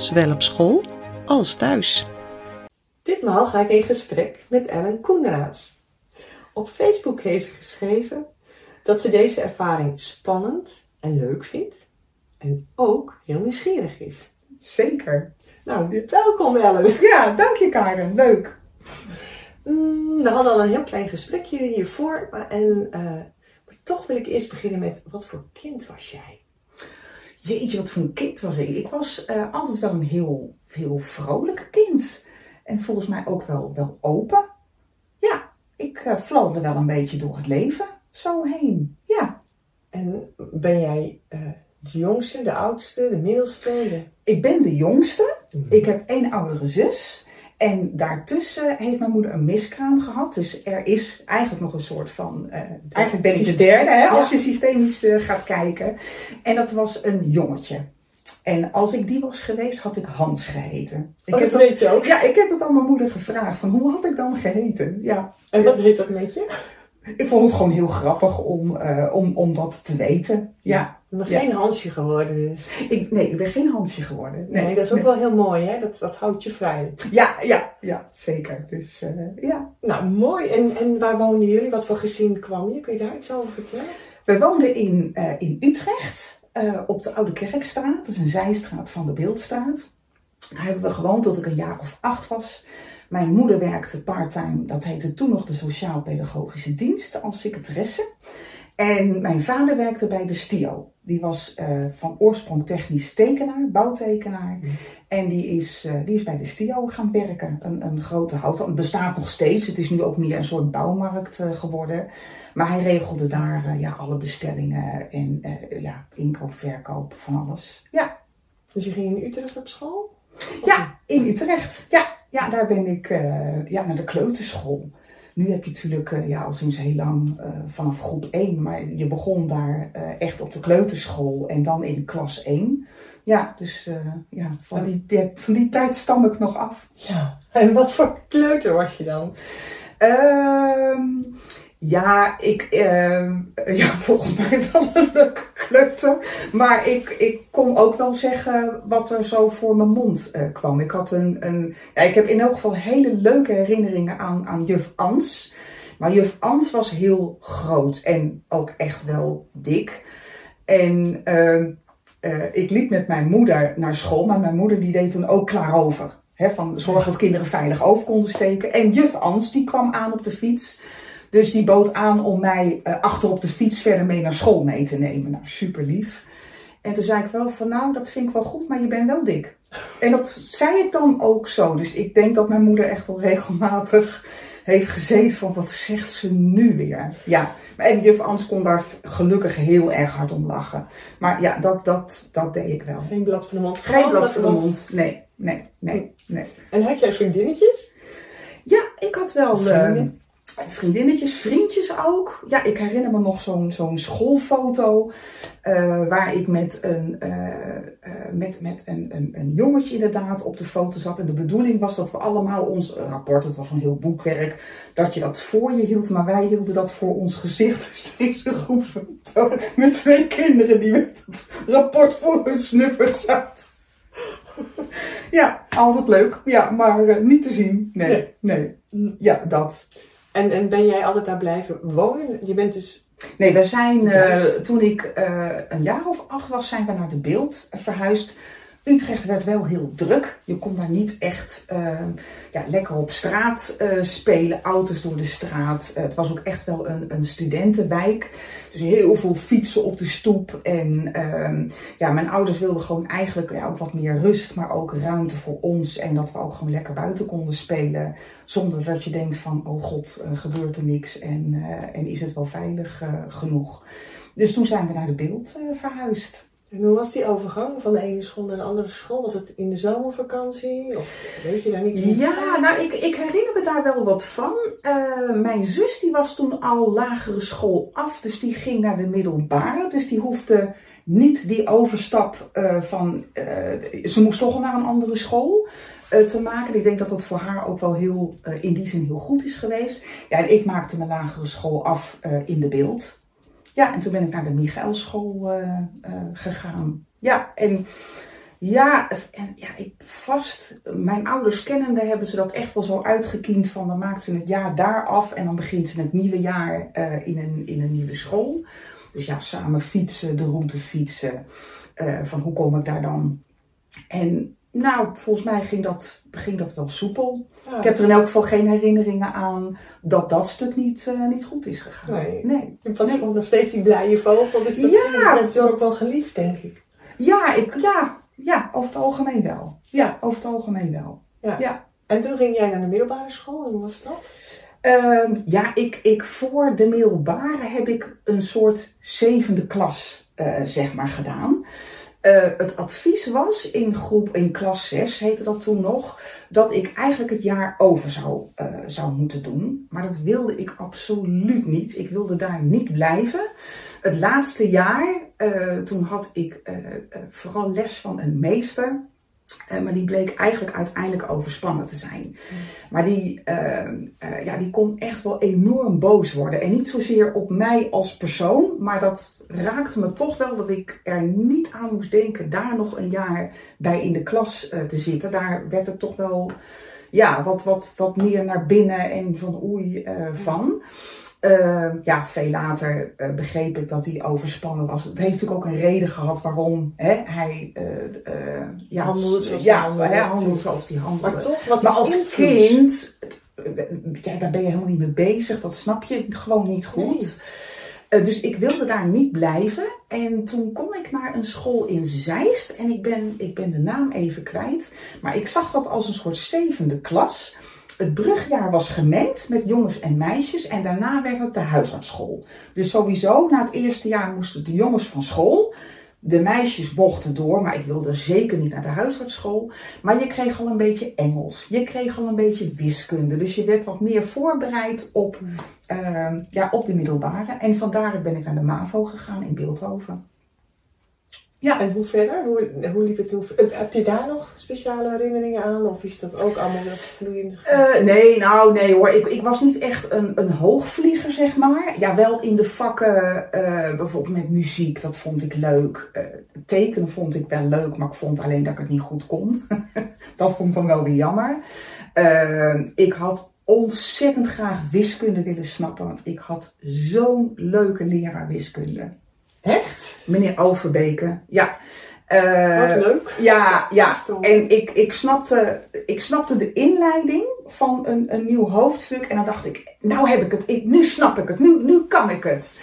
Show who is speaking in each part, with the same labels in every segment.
Speaker 1: zowel op school als thuis.
Speaker 2: Ditmaal ga ik in gesprek met Ellen Koenraads. Op Facebook heeft ze geschreven dat ze deze ervaring spannend en leuk vindt en ook heel nieuwsgierig is.
Speaker 3: Zeker.
Speaker 2: Nou, welkom Ellen.
Speaker 3: Ja, dank je Karen. Leuk.
Speaker 2: Mm, we hadden al een heel klein gesprekje hiervoor, maar, en, eh, maar toch wil ik eerst beginnen met wat voor kind was jij?
Speaker 3: Jeetje, wat voor een kind was ik. Ik was eh, altijd wel een heel, heel vrolijk kind. En volgens mij ook wel, wel open. Ja, ik uh, vloog wel een beetje door het leven zo heen. Ja.
Speaker 2: En ben jij uh, de jongste, de oudste, de middelste? De...
Speaker 3: Ik ben de jongste. Mm -hmm. Ik heb één oudere zus. En daartussen heeft mijn moeder een miskraam gehad. Dus er is eigenlijk nog een soort van. Uh, eigenlijk ben ik de derde, hè, als je systemisch uh, gaat kijken. En dat was een jongetje. En als ik die was geweest, had ik Hans geheten. Ik
Speaker 2: oh,
Speaker 3: heb
Speaker 2: dat weet je ook?
Speaker 3: Ja, ik heb het aan mijn moeder gevraagd. Van hoe had ik dan geheten? Ja.
Speaker 2: En wat heet dat met je?
Speaker 3: Ik vond het gewoon heel grappig om, uh, om, om dat te weten. Ja.
Speaker 2: Je bent geen Hansje geworden dus.
Speaker 3: Ik, nee, ik ben geen Hansje geworden.
Speaker 2: Nee, nee dat is ook nee. wel heel mooi hè. Dat, dat houdt je vrij.
Speaker 3: Ja, ja, ja zeker. Dus uh, ja.
Speaker 2: Nou, mooi. En, en waar woonden jullie? Wat voor gezin kwam je? Kun je daar iets over vertellen?
Speaker 3: We woonden in, uh, in Utrecht. op de Oude Kerkstraat. Dat is een zijstraat van de Beeldstraat. Daar hebben we gewoond tot ik een jaar of acht was. Mijn moeder werkte parttime, dat heette toen nog de Sociaal-Pedagogische Dienst, als secretaresse. En mijn vader werkte bij de STIO. Die was uh, van oorsprong technisch tekenaar, bouwtekenaar. Mm. En die is, uh, die is bij de STIO gaan werken. Een, een grote hout. Het bestaat nog steeds. Het is nu ook meer een soort bouwmarkt uh, geworden. Maar hij regelde daar ja, alle bestellingen en ja, inkoop, verkoop, van alles. Ja.
Speaker 2: Dus je ging in Utrecht op school?
Speaker 3: Ja, in Utrecht. Ja, ja daar ben ik uh, ja, naar de kleuterschool. Nu heb je natuurlijk uh, ja, al sinds heel lang uh, vanaf groep 1, maar je begon daar echt op de kleuterschool en dan in klas 1. Ja, dus ja, van, die, die, van die tijd stam ik nog af.
Speaker 2: Ja, en wat voor kleuter was je dan?
Speaker 3: Ehm, ja, ik, uh, ja, volgens mij wel een leuke kleuter. Maar ik, ik kon ook wel zeggen wat er zo voor mijn mond uh, kwam. Ik had een, een, ja, ik heb in elk geval hele leuke herinneringen aan, aan juf Ans. Maar juf Ans was heel groot en ook echt wel dik. En uh, ik liep met mijn moeder naar school, maar mijn moeder die deed toen ook klaar over. Van zorg dat kinderen veilig over konden steken. En juf Ans die kwam aan op de fiets. Dus die bood aan om mij uh, achter op de fiets verder mee naar school mee te nemen. Nou, super lief. En toen zei ik wel van nou, dat vind ik wel goed, maar je bent wel dik. En dat zei ik dan ook zo. Dus ik denk dat mijn moeder echt wel regelmatig heeft gezeten van wat zegt ze nu weer. Ja, en juf Ans kon daar gelukkig heel erg hard om lachen. Maar ja, dat, dat, dat deed ik wel.
Speaker 2: Geen blad voor de mond.
Speaker 3: Geen blad voor de mond. Nee, nee, nee, nee.
Speaker 2: En had jij vriendinnetjes?
Speaker 3: Ja, ik had wel... Vrienden? Vriendinnetjes, vriendjes ook. Ja, ik herinner me nog zo'n zo'n schoolfoto uh, waar ik met, een, uh, uh, met, met een, een, een jongetje inderdaad op de foto zat. En de bedoeling was dat we allemaal ons rapport, het was een heel boekwerk, dat je dat voor je hield. Maar wij hielden dat voor ons gezicht. Dus deze groep foto met twee kinderen die met het rapport voor hun snuffert zaten. ja, altijd leuk. Ja, maar niet te zien. Nee, nee. Ja, dat.
Speaker 2: En, en ben jij altijd daar blijven wonen? Je bent dus.
Speaker 3: Nee, we zijn uh, toen ik uh, een jaar of acht was, zijn we naar de beeld verhuisd. Utrecht werd wel heel druk. Je kon daar niet echt uh, ja, lekker op straat uh, spelen, auto's door de straat. Uh, het was ook echt wel een, een studentenwijk. Dus heel veel fietsen op de stoep. En ja, mijn ouders wilden gewoon eigenlijk ja, ook wat meer rust, maar ook ruimte voor ons. En dat we ook gewoon lekker buiten konden spelen. Zonder dat je denkt van, oh god, gebeurt er niks en, en is het wel veilig genoeg. Dus toen zijn we naar de beeld verhuisd.
Speaker 2: En hoe was die overgang van de ene school naar de andere school? Was het in de zomervakantie? Of weet je daar niet van?
Speaker 3: Ja, nou, ik, ik herinner me daar wel wat van. Uh, mijn zus die was toen al lagere school af, dus die ging naar de middelbare. Dus die hoefde niet die overstap uh, van. Uh, ze moest toch al naar een andere school te maken. Ik denk dat dat voor haar ook wel heel, in die zin heel goed is geweest. Ja, en ik maakte mijn lagere school af in de beeld. Ja, en toen ben ik naar de Michaelschool uh, gegaan. Ja, en ja, en ja, ik vast, mijn ouders kennende hebben ze dat echt wel zo uitgekiend van dan maakt ze het jaar daar af en dan begint ze het nieuwe jaar uh, in, een, in een nieuwe school. Dus ja, samen fietsen, de route fietsen, van hoe kom ik daar dan? En nou, volgens mij ging dat, ging dat wel soepel. Ik heb er in elk geval geen herinneringen aan dat dat stuk niet, uh, niet goed is gegaan.
Speaker 2: Nee.
Speaker 3: nee.
Speaker 2: Je was nee. ook nog steeds die blije vogel. Dus dat
Speaker 3: ja,
Speaker 2: dat is ook wel geliefd, denk ik.
Speaker 3: Ja, ik, ja, ja, over het algemeen wel. Ja, over het algemeen wel.
Speaker 2: Ja. ja. En toen ging jij naar de middelbare school. En hoe was dat?
Speaker 3: Um, ja, ik, ik voor de middelbare heb ik een soort zevende klas, uh, zeg maar, gedaan. Uh, het advies was in groep, in klas 6 heette dat toen nog, dat ik eigenlijk het jaar over zou, uh, zou moeten doen. Maar dat wilde ik absoluut niet. Ik wilde daar niet blijven. Het laatste jaar, uh, toen had ik vooral les van een meester. Uh, maar die bleek eigenlijk uiteindelijk overspannen te zijn. Maar die, uh, uh, ja, die kon echt wel enorm boos worden. En niet zozeer op mij als persoon, maar dat raakte me toch wel dat ik er niet aan moest denken daar nog een jaar bij in de klas te zitten. Daar werd het toch wel ja, wat, wat, wat meer naar binnen en van oei van. Uh, ja, veel later uh, begreep ik dat hij overspannen was. Het heeft natuurlijk ook een reden gehad waarom hè, hij uh, ja,
Speaker 2: handelde zoals
Speaker 3: ja,
Speaker 2: hij handelde.
Speaker 3: Zoals hij handelde.
Speaker 2: Maar toch, wat
Speaker 3: maar als kind, ja, daar ben je helemaal niet mee bezig. Dat snap je gewoon niet goed. Nee. dus ik wilde daar niet blijven. En toen kom ik naar een school in Zeist. En ik ben, ik ben de naam even kwijt. Maar ik zag dat als een soort zevende klas. Het brugjaar was gemengd met jongens en meisjes en daarna werd het de huisartsschool. Dus sowieso, na het eerste jaar moesten de jongens van school. De meisjes mochten door, maar ik wilde zeker niet naar de huisartsschool. Maar je kreeg al een beetje Engels. Je kreeg al een beetje wiskunde. Dus je werd wat meer voorbereid op, uh, ja, op de middelbare. En vandaar ben ik naar de MAVO gegaan in Beeldhoven.
Speaker 2: Ja. En hoe verder? Hoe, hoe liep het toen? Heb je daar nog speciale herinneringen aan? Of is dat ook allemaal wel vloeiend?
Speaker 3: Uh, nee, nou nee hoor. Ik, ik was niet echt een, een hoogvlieger, zeg maar. Ja, wel in de vakken, uh, bijvoorbeeld met muziek, dat vond ik leuk. Uh, tekenen vond ik wel leuk, maar ik vond alleen dat ik het niet goed kon. dat vond ik dan wel weer jammer. ik had ontzettend graag wiskunde willen snappen, want ik had zo'n leuke leraar wiskunde.
Speaker 2: Echt?
Speaker 3: Meneer Overbeke, ja.
Speaker 2: Uh, Wat leuk.
Speaker 3: Ja, ja. en ik, ik, snapte, ik snapte de inleiding van een, een nieuw hoofdstuk. En dan dacht ik, nou heb ik het, ik, nu snap ik het, nu, nu kan ik het.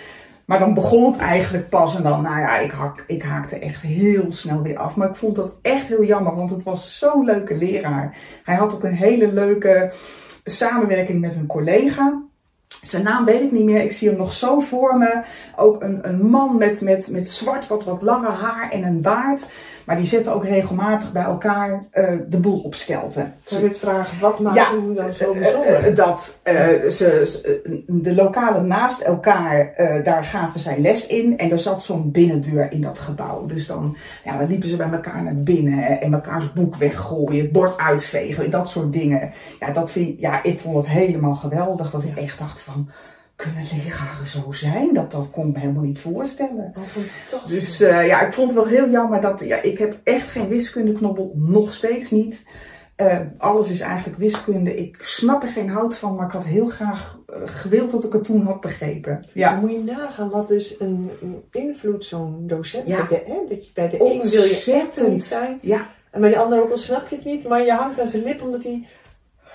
Speaker 3: Maar dan begon het eigenlijk pas en dan, nou ja, ik, hak, ik haakte echt heel snel weer af. Maar ik vond dat echt heel jammer, want het was zo'n leuke leraar. Hij had ook een hele leuke samenwerking met een collega. Zijn naam weet ik niet meer. Ik zie hem nog zo voor me. Ook een, een man met, met, met zwart, wat, wat langer haar en een baard. Maar die zetten ook regelmatig bij elkaar uh, de boel op stelten.
Speaker 2: Zou dit vragen? Wat maakt ja, hem dan zo bijzonder?
Speaker 3: Uh, uh, dat ze, de lokalen naast elkaar, daar gaven zij les in. En er zat zo'n binnendeur in dat gebouw. Dus dan, ja, dan liepen ze bij elkaar naar binnen. En mekaars boek weggooien, bord uitvegen. Dat soort dingen. Ja, dat vind, ja, ik vond het helemaal geweldig. Dat ik echt dacht van kunnen leraren zo zijn? Dat, dat kon ik me helemaal niet voorstellen.
Speaker 2: Oh, fantastisch.
Speaker 3: Dus uh, ja, ik vond het wel heel jammer dat... Ja, ik heb echt geen wiskundeknobbel, nog steeds niet. Uh, alles is eigenlijk wiskunde. Ik snap er geen hout van, maar ik had heel graag uh, gewild dat ik het toen had begrepen.
Speaker 2: Ja. Dan moet je nagaan wat dus een, een invloed zo'n docent ja. de, hè? Dat je bij de een wil je echt niet zijn.
Speaker 3: Ja.
Speaker 2: En bij de ander ook al snap je het niet, maar je hangt aan zijn lip omdat hij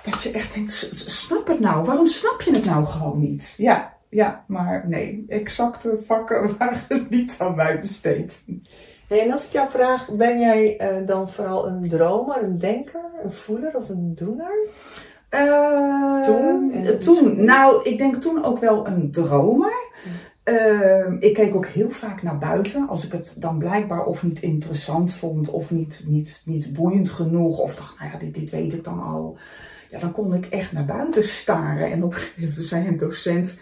Speaker 3: dat je echt denkt, snap het nou? Waarom snap je het nou gewoon niet? Ja, ja, maar nee, exacte vakken waren niet aan mij besteed.
Speaker 2: Hey, en als ik jou vraag, ben jij uh, dan vooral een dromer, een denker, een voeler of een doener?
Speaker 3: Uh, toen? toen, nou, ik denk toen ook wel een dromer. Ehm, ik keek ook heel vaak naar buiten. Als ik het dan blijkbaar of niet interessant vond of niet, niet, niet boeiend genoeg. Of dacht, nou ja, dit, dit weet ik dan al. Ja, dan kon ik echt naar buiten staren. En op een gegeven moment zei een docent,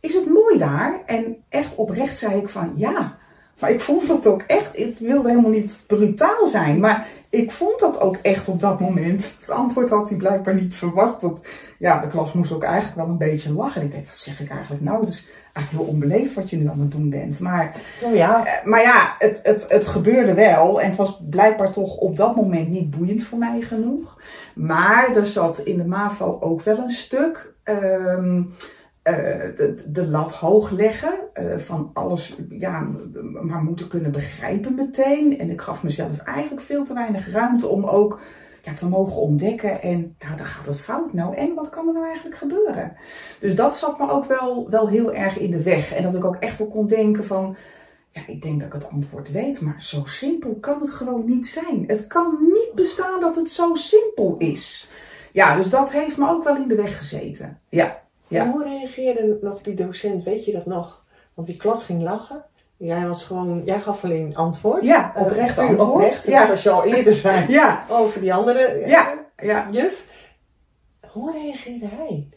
Speaker 3: is het mooi daar? En echt oprecht zei ik van, ja. Maar ik vond dat ook echt, ik wilde helemaal niet brutaal zijn. Maar ik vond dat ook echt op dat moment. Het antwoord had hij blijkbaar niet verwacht. Want ja, de klas moest ook eigenlijk wel een beetje lachen. Ik denk, wat zeg ik eigenlijk nou? Is eigenlijk heel onbeleefd wat je nu aan het doen bent. Maar,
Speaker 2: Oh ja.
Speaker 3: eh, maar ja, het, het, het gebeurde wel. En het was blijkbaar toch op dat moment niet boeiend voor mij genoeg. Maar er zat in de MAVO ook wel een stuk... ehm, eh, de, de lat hoog leggen. eh, van alles ja, maar moeten kunnen begrijpen meteen. En ik gaf mezelf eigenlijk veel te weinig ruimte om ook ja, te mogen ontdekken. En nou, dan gaat het fout nou. En wat kan er nou eigenlijk gebeuren? Dus dat zat me ook wel, wel heel erg in de weg. En dat ik ook echt wel kon denken van... Ja, ik denk dat ik het antwoord weet, maar zo simpel kan het gewoon niet zijn. Het kan niet bestaan dat het zo simpel is. Ja, dus dat heeft me ook wel in de weg gezeten. Ja, ja.
Speaker 2: Hoe reageerde nog die docent? Weet je dat nog? Want die klas ging lachen. Jij, was gewoon, jij gaf alleen antwoord.
Speaker 3: Ja,
Speaker 2: Eh,
Speaker 3: oprecht
Speaker 2: puur
Speaker 3: antwoord.
Speaker 2: Oprecht,
Speaker 3: Ja.
Speaker 2: Zoals je al eerder zei
Speaker 3: Ja,
Speaker 2: over die andere eh,
Speaker 3: ja, ja.
Speaker 2: juf. Hoe reageerde hij?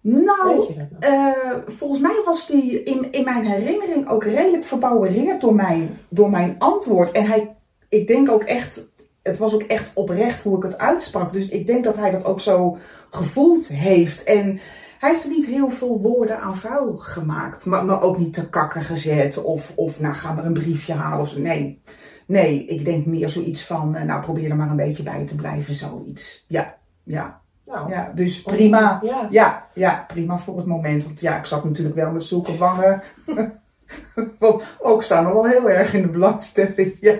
Speaker 3: Nou? Eh, volgens mij was die in, in mijn herinnering ook redelijk verbouwereerd door mijn, door mijn antwoord. En hij, ik denk ook echt, het was ook echt oprecht hoe ik het uitsprak. Dus ik denk dat hij dat ook zo gevoeld heeft. En hij heeft er niet heel veel woorden aan vuil gemaakt. Maar, maar ook niet te kakken gezet. Of, of nou, ga maar een briefje halen. Of. Nee, nee, ik denk meer zoiets van, eh, nou probeer er maar een beetje bij te blijven. Zoiets. Ja, ja,
Speaker 2: Nou,
Speaker 3: ja. Dus prima.
Speaker 2: Ja.
Speaker 3: Ja, ja, prima voor het moment. Want ja, ik zat natuurlijk wel met zulke wangen. ook staan nog wel heel erg in de belangstelling. Ja,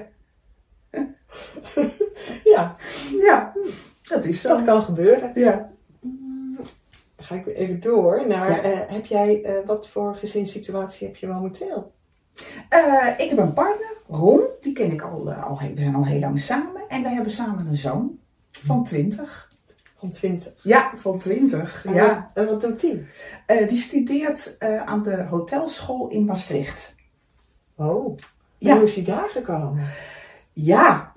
Speaker 2: ja,
Speaker 3: ja dat is zo.
Speaker 2: dat kan gebeuren.
Speaker 3: Ja.
Speaker 2: Dan ga ik weer even door naar,
Speaker 3: Ja.
Speaker 2: eh, heb jij, eh, wat voor gezinssituatie heb je momenteel?
Speaker 3: Eh, ik heb een partner, Ron. Die ken ik al, al, we zijn al heel lang samen. En we hebben samen een zoon van 20.
Speaker 2: Van 20.
Speaker 3: Ja, van 20.
Speaker 2: En
Speaker 3: Ja.
Speaker 2: wat- En wat doet die?
Speaker 3: Die studeert aan de hotelschool in Maastricht.
Speaker 2: Oh,
Speaker 3: Ja.
Speaker 2: hoe is hij daar gekomen?
Speaker 3: Ja,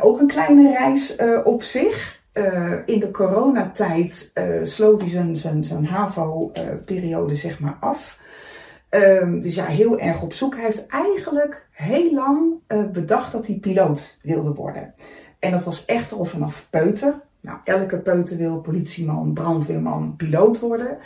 Speaker 3: ook een kleine reis op zich. Eh, in de coronatijd eh, sloot hij zijn, zijn, zijn HAVO-periode zeg maar af. Ehm, dus ja, heel erg op zoek. Hij heeft eigenlijk heel lang eh, bedacht dat hij piloot wilde worden. En dat was echt al vanaf peuter. Nou, elke peuter wil politieman, brandweerman, piloot worden.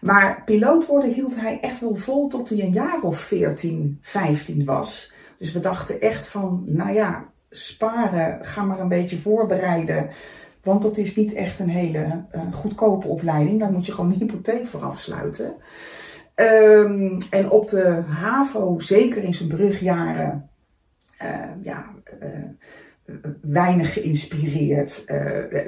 Speaker 3: Maar piloot worden hield hij echt wel vol tot hij een jaar of 14, 15 was. Dus we dachten echt van, nou ja, sparen, ga maar een beetje voorbereiden. Want dat is niet echt een hele eh, goedkope opleiding. Daar moet je gewoon een hypotheek voor afsluiten. Ehm, en op de HAVO, zeker in zijn brugjaren, eh, ja, eh, weinig geïnspireerd,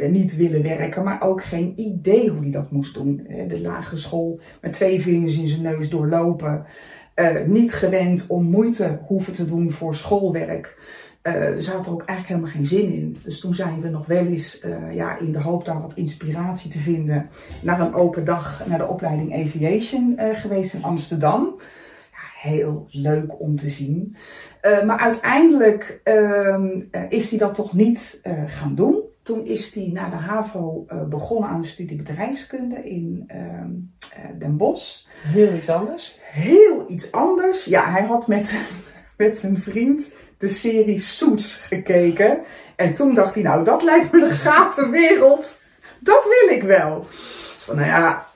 Speaker 3: niet willen werken, maar ook geen idee hoe hij dat moest doen. De lagere school met twee vingers in zijn neus doorlopen. Niet gewend om moeite hoeven te doen voor schoolwerk. Eh, dus hij had er ook eigenlijk helemaal geen zin in. Dus toen zijn we nog wel eens, eh, ja, in de hoop daar wat inspiratie te vinden, naar een open dag naar de opleiding Aviation eh, geweest in Amsterdam. Ja, heel leuk om te zien. Maar uiteindelijk ehm, eh, is hij dat toch niet gaan doen. Toen is hij na de HAVO begonnen aan de studie bedrijfskunde in ehm, eh, Den Bosch
Speaker 2: Heel iets anders.
Speaker 3: heel iets anders. Ja, hij had met, met zijn vriend de serie Suits gekeken. En toen dacht hij, nou, dat lijkt me een gave wereld. Dat wil ik wel. Van, nou ja,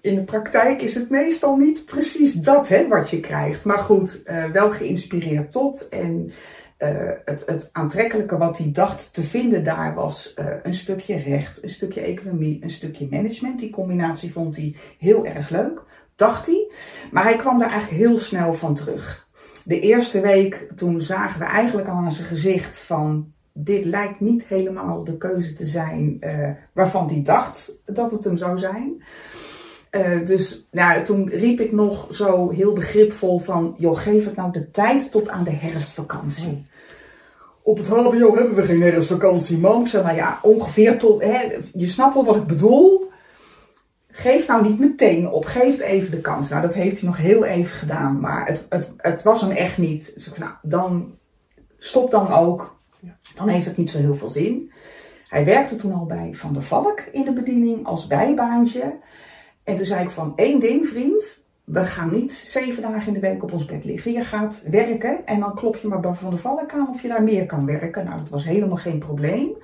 Speaker 3: in de praktijk is het meestal niet precies dat hè, wat je krijgt. Maar goed, eh, wel geïnspireerd tot. En eh, het, het aantrekkelijke wat hij dacht te vinden daar was eh, een stukje recht, een stukje economie, een stukje management. Die combinatie vond hij heel erg leuk, dacht hij. Maar hij kwam daar eigenlijk heel snel van terug. De eerste week, toen zagen we eigenlijk al aan zijn gezicht van... Dit lijkt niet helemaal de keuze te zijn eh, waarvan hij dacht dat het hem zou zijn. Eh, dus nou, toen riep ik nog zo heel begripvol van... joh, geef het nou de tijd tot aan de herfstvakantie. Op het HBO hebben we geen herfstvakantie, man. Ik zei, nou ja, ongeveer tot... Hè, je snapt wel wat ik bedoel. Geef nou niet meteen op, geef even de kans. Nou, dat heeft hij nog heel even gedaan, maar het, het, het was hem echt niet. Dus ik van, nou, dan stop dan ook. Dan heeft het niet zo heel veel zin. Hij werkte toen al bij Van der Valk in de bediening als bijbaantje. En toen zei ik van één ding, vriend. We gaan niet zeven dagen in de week op ons bed liggen. Je gaat werken en dan klop je maar bij Van der Valk aan of je daar meer kan werken. Nou, dat was helemaal geen probleem.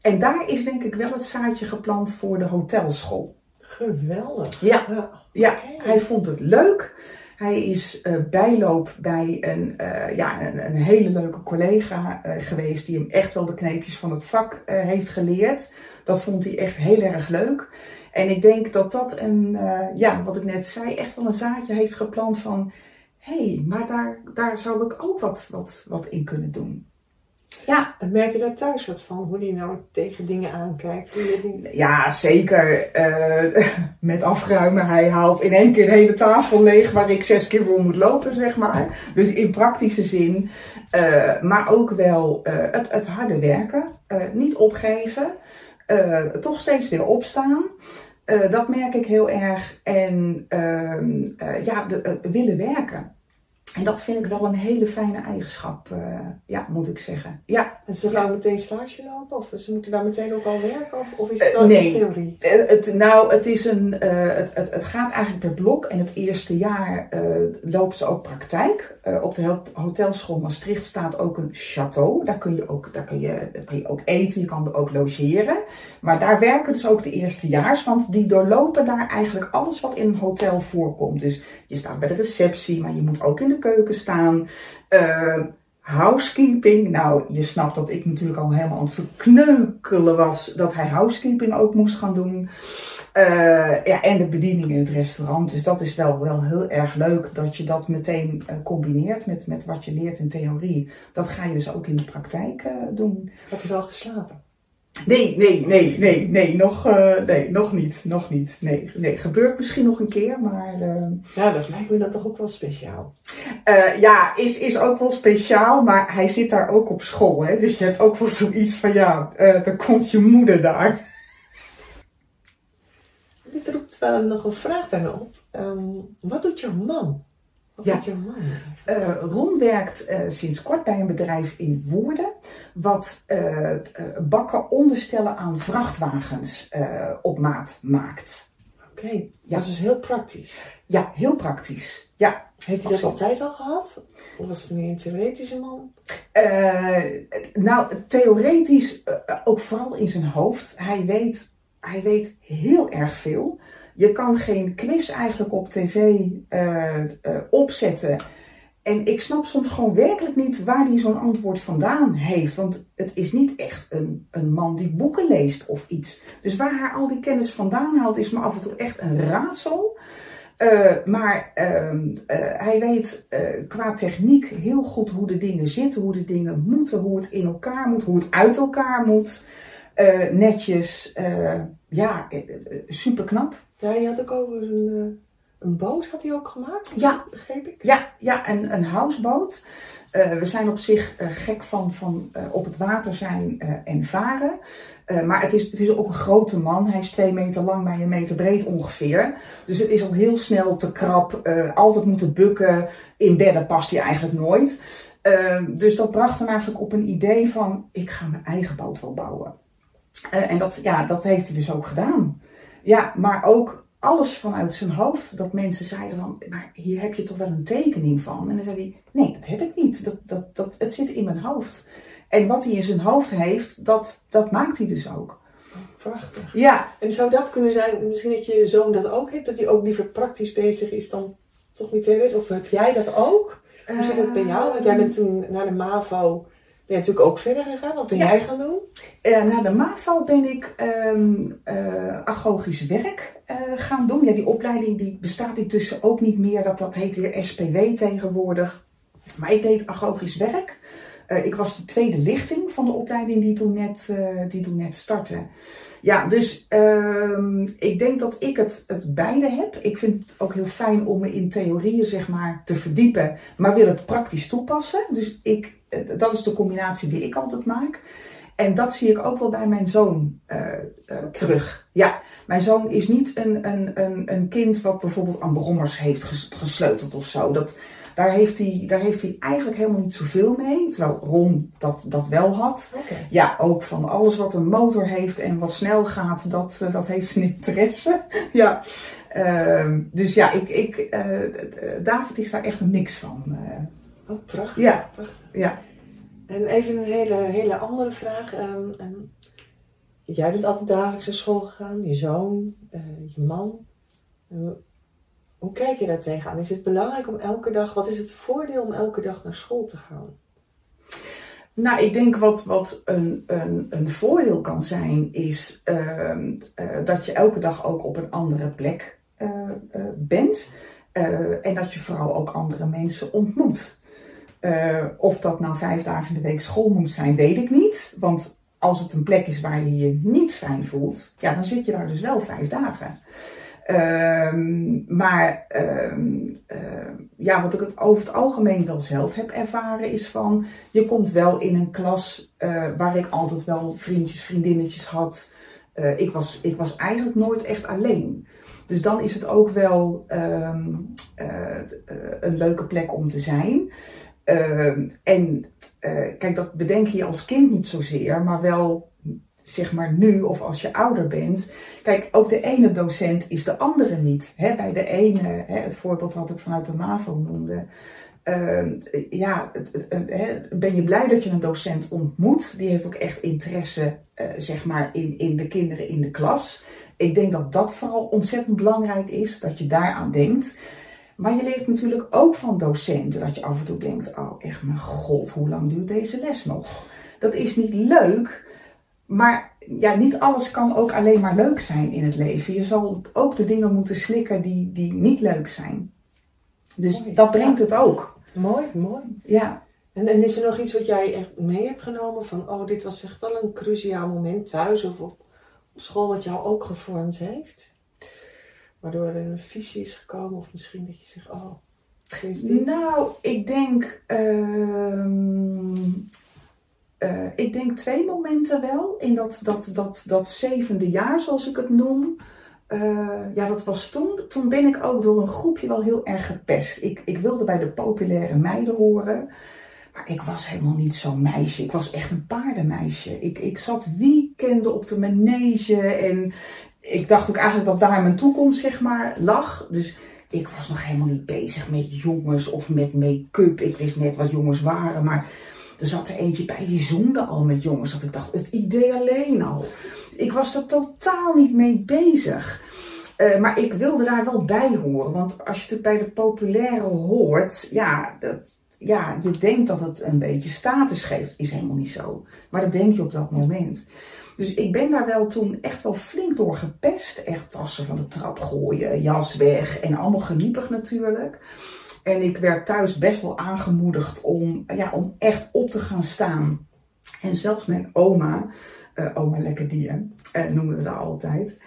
Speaker 3: En daar is denk ik wel het zaadje geplant voor de hotelschool.
Speaker 2: Geweldig.
Speaker 3: Ja,
Speaker 2: Ja.
Speaker 3: hij vond het leuk. Hij is eh, bijloop bij een, eh, ja, een, een hele leuke collega eh, geweest die hem echt wel de kneepjes van het vak heeft geleerd. Dat vond hij echt heel erg leuk. En ik denk dat dat een, ja, wat ik net zei, echt wel een zaadje heeft geplant van... Hé, hey, maar daar, daar zou ik ook wat, wat, wat in kunnen doen. Ja,
Speaker 2: En merk je daar thuis wat van? Hoe die nou tegen dingen aankijkt? Hoe je die...
Speaker 3: Ja, zeker. eh, met afruimen. Hij haalt in één keer de hele tafel leeg waar ik zes keer voor moet lopen, zeg maar. Dus in praktische zin. Eh, maar ook wel eh, het, het harde werken. Niet opgeven. Toch steeds weer opstaan. Dat merk ik heel erg. En ehm, eh, ja, de, willen werken. En dat vind ik wel een hele fijne eigenschap, eh, ja, moet ik zeggen. Ja,
Speaker 2: En ze gaan meteen stage lopen? Of ze moeten daar meteen ook al werken? Of, of is het
Speaker 3: Eh,
Speaker 2: wel
Speaker 3: nee.
Speaker 2: iets theorie?
Speaker 3: Eh, Het, nou, het, is een, het, het, het gaat eigenlijk per blok. En het eerste jaar lopen ze ook praktijk. Op de hotelschool Maastricht staat ook een château. Daar kun, je ook, daar, kun je, daar kun je ook eten, je kan er ook logeren. Maar daar werken dus ook de eerstejaars. Want die doorlopen daar eigenlijk alles wat in een hotel voorkomt. Dus je staat bij de receptie, maar je moet ook in de keuken staan. Eh, housekeeping. Nou, je snapt dat ik natuurlijk al helemaal aan het verkneukelen was dat hij housekeeping ook moest gaan doen. Eh, ja, en de bediening in het restaurant. Dus dat is wel, wel heel erg leuk dat je dat meteen eh, combineert met, met wat je leert in theorie. Dat ga je dus ook in de praktijk doen.
Speaker 2: Heb je wel geslapen?
Speaker 3: Nee, nee, nee, nee, nee, nog, eh, nee, nog niet, nog niet. Nee, nee, gebeurt misschien nog een keer, maar eh,
Speaker 2: Ja, dat lijkt me dan toch ook wel speciaal.
Speaker 3: eh, ja, is, is ook wel speciaal, maar hij zit daar ook op school, hè. Dus je hebt ook wel zoiets van, ja, dan komt je moeder daar.
Speaker 2: Dit roept wel nog een vraag bij me op. Ehm, wat doet jouw man? Wat
Speaker 3: Ja.
Speaker 2: jouw man?
Speaker 3: Eh Ron werkt eh, sinds kort bij een bedrijf in Woerden, wat eh, bakken onderstellen aan vrachtwagens op maat maakt.
Speaker 2: Oké,
Speaker 3: Ja.
Speaker 2: dat is dus heel praktisch.
Speaker 3: Ja, heel praktisch. Ja,
Speaker 2: Heeft hij dat altijd al gehad? Of was het meer een theoretische man?
Speaker 3: Nou, theoretisch ook vooral in zijn hoofd. Hij weet, hij weet heel erg veel. Je kan geen quiz eigenlijk op tv eh, eh, opzetten. En ik snap soms gewoon werkelijk niet waar hij zo'n antwoord vandaan heeft. Want het is niet echt een, een man die boeken leest of iets. Dus waar hij al die kennis vandaan haalt, is me af en toe echt een raadsel. Eh, maar ehm, eh, hij weet qua techniek heel goed hoe de dingen zitten, hoe de dingen moeten, hoe het in elkaar moet, hoe het uit elkaar moet. Netjes, ja, super knap.
Speaker 2: Ja, je had ook over een, eh, een boot had hij ook gemaakt,
Speaker 3: Ja,
Speaker 2: begreep ik?
Speaker 3: Ja, ja een, een houseboot. Eh, we zijn op zich eh, gek van, van op het water zijn en varen. Maar het is, het is ook een grote man. Hij is twee meter lang bij een meter breed ongeveer. Dus het is al heel snel te krap. altijd moeten bukken. In bedden past hij eigenlijk nooit. Dus dat bracht hem eigenlijk op een idee van... ik ga mijn eigen boot wel bouwen. En dat, ja, dat heeft hij dus ook gedaan. Ja, maar ook alles vanuit zijn hoofd. Dat mensen zeiden van, maar hier heb je toch wel een tekening van? En dan zei hij, nee, dat heb ik niet. Dat, dat, dat, het zit in mijn hoofd. En wat hij in zijn hoofd heeft, dat, dat maakt hij dus ook.
Speaker 2: Prachtig.
Speaker 3: Ja,
Speaker 2: En zou dat kunnen zijn, misschien dat je zoon dat ook heeft, dat hij ook liever praktisch bezig is dan toch niet theoretisch? Of heb jij dat ook? Hoe zit het bij jou? Want jij bent toen naar de MAVO, ben je natuurlijk ook verder gegaan. Wat ben
Speaker 3: Ja.
Speaker 2: jij gaan doen?
Speaker 3: Eh, na de MAVO ben ik ehm eh, agogisch werk eh, gaan doen. Ja, die opleiding die bestaat intussen ook niet meer. Dat, dat heet weer SPW tegenwoordig. Maar ik deed agogisch werk. Ik was de tweede lichting van de opleiding die toen net, die toen net startte. Ja, dus ehm, ik denk dat ik het, het beide heb. Ik vind het ook heel fijn om me in theorieën zeg maar, te verdiepen, maar wil het praktisch toepassen. Dus ik, dat is de combinatie die ik altijd maak. En dat zie ik ook wel bij mijn zoon uh, uh, terug. Ja, mijn zoon is niet een, een, een, een kind wat bijvoorbeeld aan brommers heeft gesleuteld of zo. Dat, daar, heeft hij, daar heeft hij eigenlijk helemaal niet zoveel mee. Terwijl Ron dat, dat wel had.
Speaker 2: Okay.
Speaker 3: Ja, ook van alles wat een motor heeft en wat snel gaat, dat, dat heeft zijn interesse. ja. Uh, dus ja, ik, ik, David is daar echt een mix van.
Speaker 2: Oh, prachtig.
Speaker 3: Ja.
Speaker 2: prachtig.
Speaker 3: ja.
Speaker 2: En even een hele, hele andere vraag. Um, um, jij bent altijd dagelijks naar school gegaan, je zoon, uh, je man. Um, hoe kijk je daar tegenaan? Is het belangrijk om elke dag, wat is het voordeel om elke dag naar school te gaan?
Speaker 3: Nou, ik denk wat, wat een, een, een voordeel kan zijn, is uh, uh, dat je elke dag ook op een andere plek uh, bent. en dat je vooral ook andere mensen ontmoet. Uh, of dat nou vijf dagen in de week school moet zijn, weet ik niet. Want als het een plek is waar je je niet fijn voelt, ja, dan zit je daar dus wel vijf dagen. Uh, maar uh, ja, wat ik het over het algemeen wel zelf heb ervaren, is van je komt wel in een klas uh, waar ik altijd wel vriendjes, vriendinnetjes had. ik, was, ik was eigenlijk nooit echt alleen. Dus dan is het ook wel ehm, een leuke plek om te zijn. Uh, en uh, kijk, dat bedenk je als kind niet zozeer, maar wel zeg maar nu of als je ouder bent. Kijk, ook de ene docent is de andere niet. Hè? Bij de ene, hè, het voorbeeld wat ik vanuit de MAVO noemde. Uh, ja, ben je blij dat je een docent ontmoet? Die heeft ook echt interesse, uh, zeg maar, in, in de kinderen in de klas. Ik denk dat dat vooral ontzettend belangrijk is, dat je daaraan denkt. Maar je leert natuurlijk ook van docenten dat je af en toe denkt: oh, echt mijn god, hoe lang duurt deze les nog? Dat is niet leuk, maar ja, niet alles kan ook alleen maar leuk zijn in het leven. Je zal ook de dingen moeten slikken die, die niet leuk zijn. Dus
Speaker 2: Mooi.
Speaker 3: dat brengt
Speaker 2: Ja.
Speaker 3: het ook.
Speaker 2: Mooi, mooi.
Speaker 3: Ja.
Speaker 2: En, en is er nog iets wat jij echt mee hebt genomen van, oh, dit was echt wel een cruciaal moment thuis of op, op school wat jou ook gevormd heeft? Waardoor er een visie is gekomen of misschien dat je zegt, oh, is.
Speaker 3: Nou, ik denk. ehm, eh, ik denk twee momenten wel. In dat, dat, dat, dat zevende jaar, zoals ik het noem. Eh, ja, dat was toen. Toen ben ik ook door een groepje wel heel erg gepest. Ik, ik wilde bij de populaire meiden horen. Ik was helemaal niet zo'n meisje. Ik was echt een paardenmeisje. Ik, ik zat weekenden op de manege. En ik dacht ook eigenlijk dat daar mijn toekomst, zeg maar, lag. Dus ik was nog helemaal niet bezig met jongens of met make-up. Ik wist net wat jongens waren. Maar er zat er eentje bij die zoende al met jongens. Dat ik dacht, het idee alleen al. Ik was er totaal niet mee bezig. Uh, maar ik wilde daar wel bij horen. Want als je het bij de populaire hoort, ja, dat, ja, je denkt dat het een beetje status geeft. Is helemaal niet zo. Maar dat denk je op dat moment. Dus ik ben daar wel toen echt wel flink door gepest. Echt tassen van de trap gooien, jas weg en allemaal geniepig natuurlijk. En ik werd thuis best wel aangemoedigd om, ja, om echt op te gaan staan. En zelfs mijn oma, uh, oma Lekker Dien, uh, noemden we dat altijd.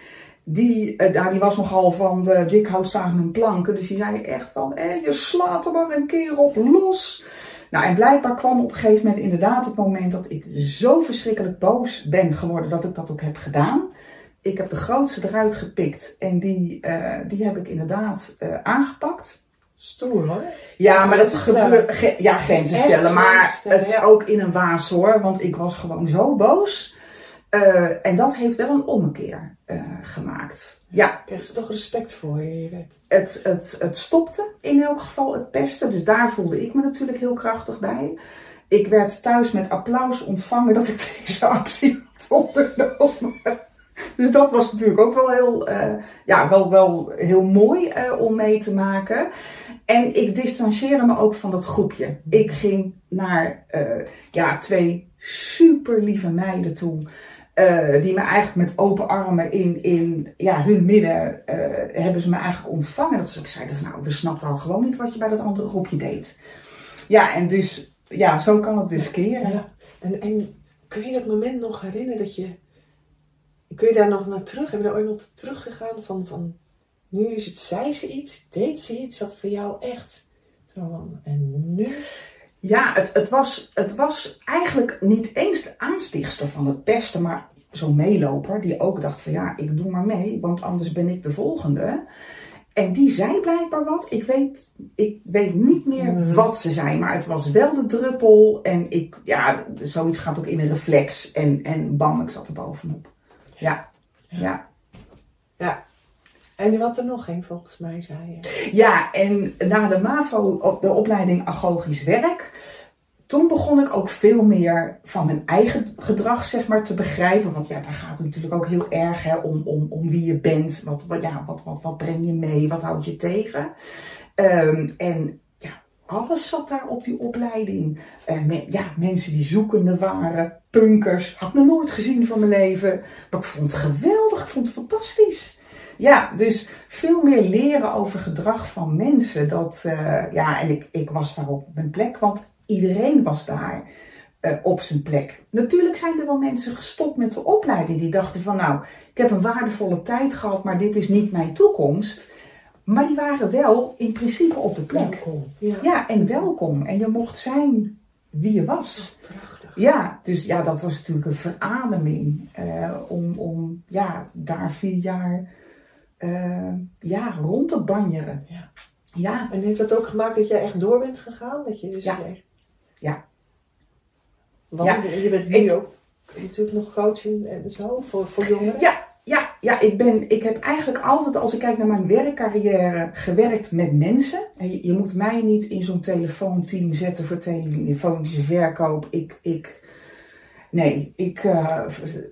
Speaker 3: Die, uh, daar, die was nogal van de dik hout zagen en planken. Dus die zei echt van, eh, je slaat er maar een keer op los. Nou, en blijkbaar kwam op een gegeven moment inderdaad het moment dat ik zo verschrikkelijk boos ben geworden dat ik dat ook heb gedaan. Ik heb de grootste eruit gepikt en die, uh, die heb ik inderdaad uh, aangepakt.
Speaker 2: Stoer hoor.
Speaker 3: Ja, maar dat gebeurt. Ge, ja, grenzen stellen. Maar het
Speaker 2: ja.
Speaker 3: ook in een waas hoor, want ik was gewoon zo boos. Uh, en dat heeft wel een ommekeer uh, gemaakt. Ja,
Speaker 2: Krijg ze toch respect voor je,
Speaker 3: het, het, het stopte in elk geval het pesten. Dus daar voelde ik me natuurlijk heel krachtig bij. Ik werd thuis met applaus ontvangen dat ik deze actie had ondernomen. Dus dat was natuurlijk ook wel heel, uh, ja, wel, wel heel mooi uh, om mee te maken. En ik distancieerde me ook van dat groepje. Ik ging naar uh, ja, twee super lieve meiden toe. Uh, die me eigenlijk met open armen in, in ja, hun midden uh, hebben ze me eigenlijk ontvangen. Dat ze ook zeiden van nou, we snapten al gewoon niet wat je bij dat andere groepje deed. Ja, en dus, ja, zo kan het dus keren.
Speaker 2: En, en kun je dat moment nog herinneren dat je, kun je daar nog naar terug, heb je daar ooit nog teruggegaan van, van, nu is het, zei ze iets, deed ze iets wat voor jou echt, en nu?
Speaker 3: Ja, het, het, was, het was eigenlijk niet eens de aanstichtster van het pesten, maar zo'n meeloper die ook dacht van ja, ik doe maar mee, want anders ben ik de volgende. En die zei blijkbaar wat. Ik weet, ik weet niet meer
Speaker 2: Mhm.
Speaker 3: wat ze zei, maar het was wel de druppel. En ik, ja, zoiets gaat ook in een reflex. En, en bam, ik zat er bovenop. Ja, ja.
Speaker 2: Ja. En wat er nog ging volgens mij, zei je.
Speaker 3: Ja, en na de MAVO, de opleiding Agogisch Werk, toen begon ik ook veel meer van mijn eigen gedrag zeg maar, te begrijpen. Want ja, daar gaat het natuurlijk ook heel erg hè, om, om, om wie je bent. Wat, wat, ja, wat, wat, wat breng je mee? Wat houd je tegen? Ehm, en ja, alles zat daar op die opleiding. Me- ja, mensen die zoekende waren, punkers. Had nog nooit gezien van mijn leven. Maar ik vond het geweldig, ik vond het fantastisch. Ja, dus veel meer leren over gedrag van mensen. Dat, eh, ja, en ik, ik was daar op mijn plek, want iedereen was daar eh, op zijn plek. Natuurlijk zijn er wel mensen gestopt met de opleiding die dachten van nou, ik heb een waardevolle tijd gehad, maar dit is niet mijn toekomst. Maar die waren wel in principe op de plek.
Speaker 2: Welkom. Ja.
Speaker 3: Ja, en welkom. En je mocht zijn wie je was.
Speaker 2: Prachtig.
Speaker 3: Ja, dus ja, dat was natuurlijk een verademing. eh, om, om ja, daar vier jaar eh, ja, rond te banjeren.
Speaker 2: Ja.
Speaker 3: Ja,
Speaker 2: En heeft dat ook gemaakt dat jij echt door bent gegaan? Dat je dus
Speaker 3: Ja. Ja.
Speaker 2: Want
Speaker 3: Ja.
Speaker 2: je bent nu ook natuurlijk nog coaching en zo voor, voor jongeren.
Speaker 3: ja, ja, ja ik, ben, ik heb eigenlijk altijd, als ik kijk naar mijn werkcarrière, gewerkt met mensen. En Je, je moet mij niet in zo'n telefoonteam zetten voor telefonische verkoop. Ik, ik, nee, ik, eh,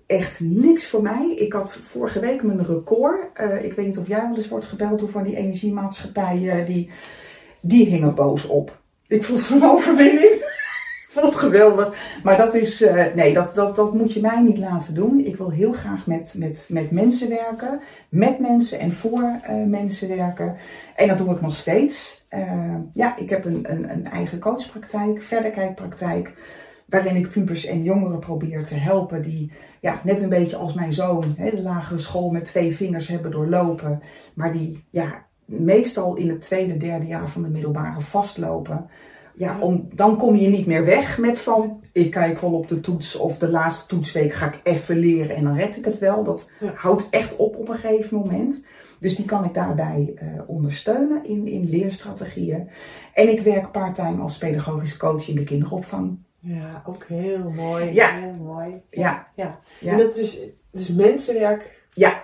Speaker 3: echt niks voor mij. Ik had vorige week mijn record. eh, ik weet niet of jij wel eens wordt gebeld door van die energiemaatschappijen. die, die hingen boos op. Ik vond zo'n overwinning. Ik vond het geweldig. Maar dat is, eh, nee, dat, dat, dat moet je mij niet laten doen. Ik wil heel graag met, met, met mensen werken. Met mensen en voor mensen werken. En dat doe ik nog steeds. Ja, ik heb een, een, een eigen coachpraktijk, verderkijkpraktijk. Waarin ik pubers en jongeren probeer te helpen die ja, net een beetje als mijn zoon hè, de lagere school met twee vingers hebben doorlopen. Maar die ja, meestal in het tweede, derde jaar van de middelbare vastlopen. Ja, om, dan kom je niet meer weg met van ik kijk wel op de toets of de laatste toetsweek ga ik even leren en dan red ik het wel. Dat
Speaker 2: Ja.
Speaker 3: houdt echt op op een gegeven moment. Dus die kan ik daarbij eh, ondersteunen in, in leerstrategieën. En ik werk parttime als pedagogisch coach in de kinderopvang.
Speaker 2: Ja, ook heel mooi.
Speaker 3: Ja.
Speaker 2: Heel mooi.
Speaker 3: Ja,
Speaker 2: Ja.
Speaker 3: Ja.
Speaker 2: En dat is, dus mensenwerk
Speaker 3: ja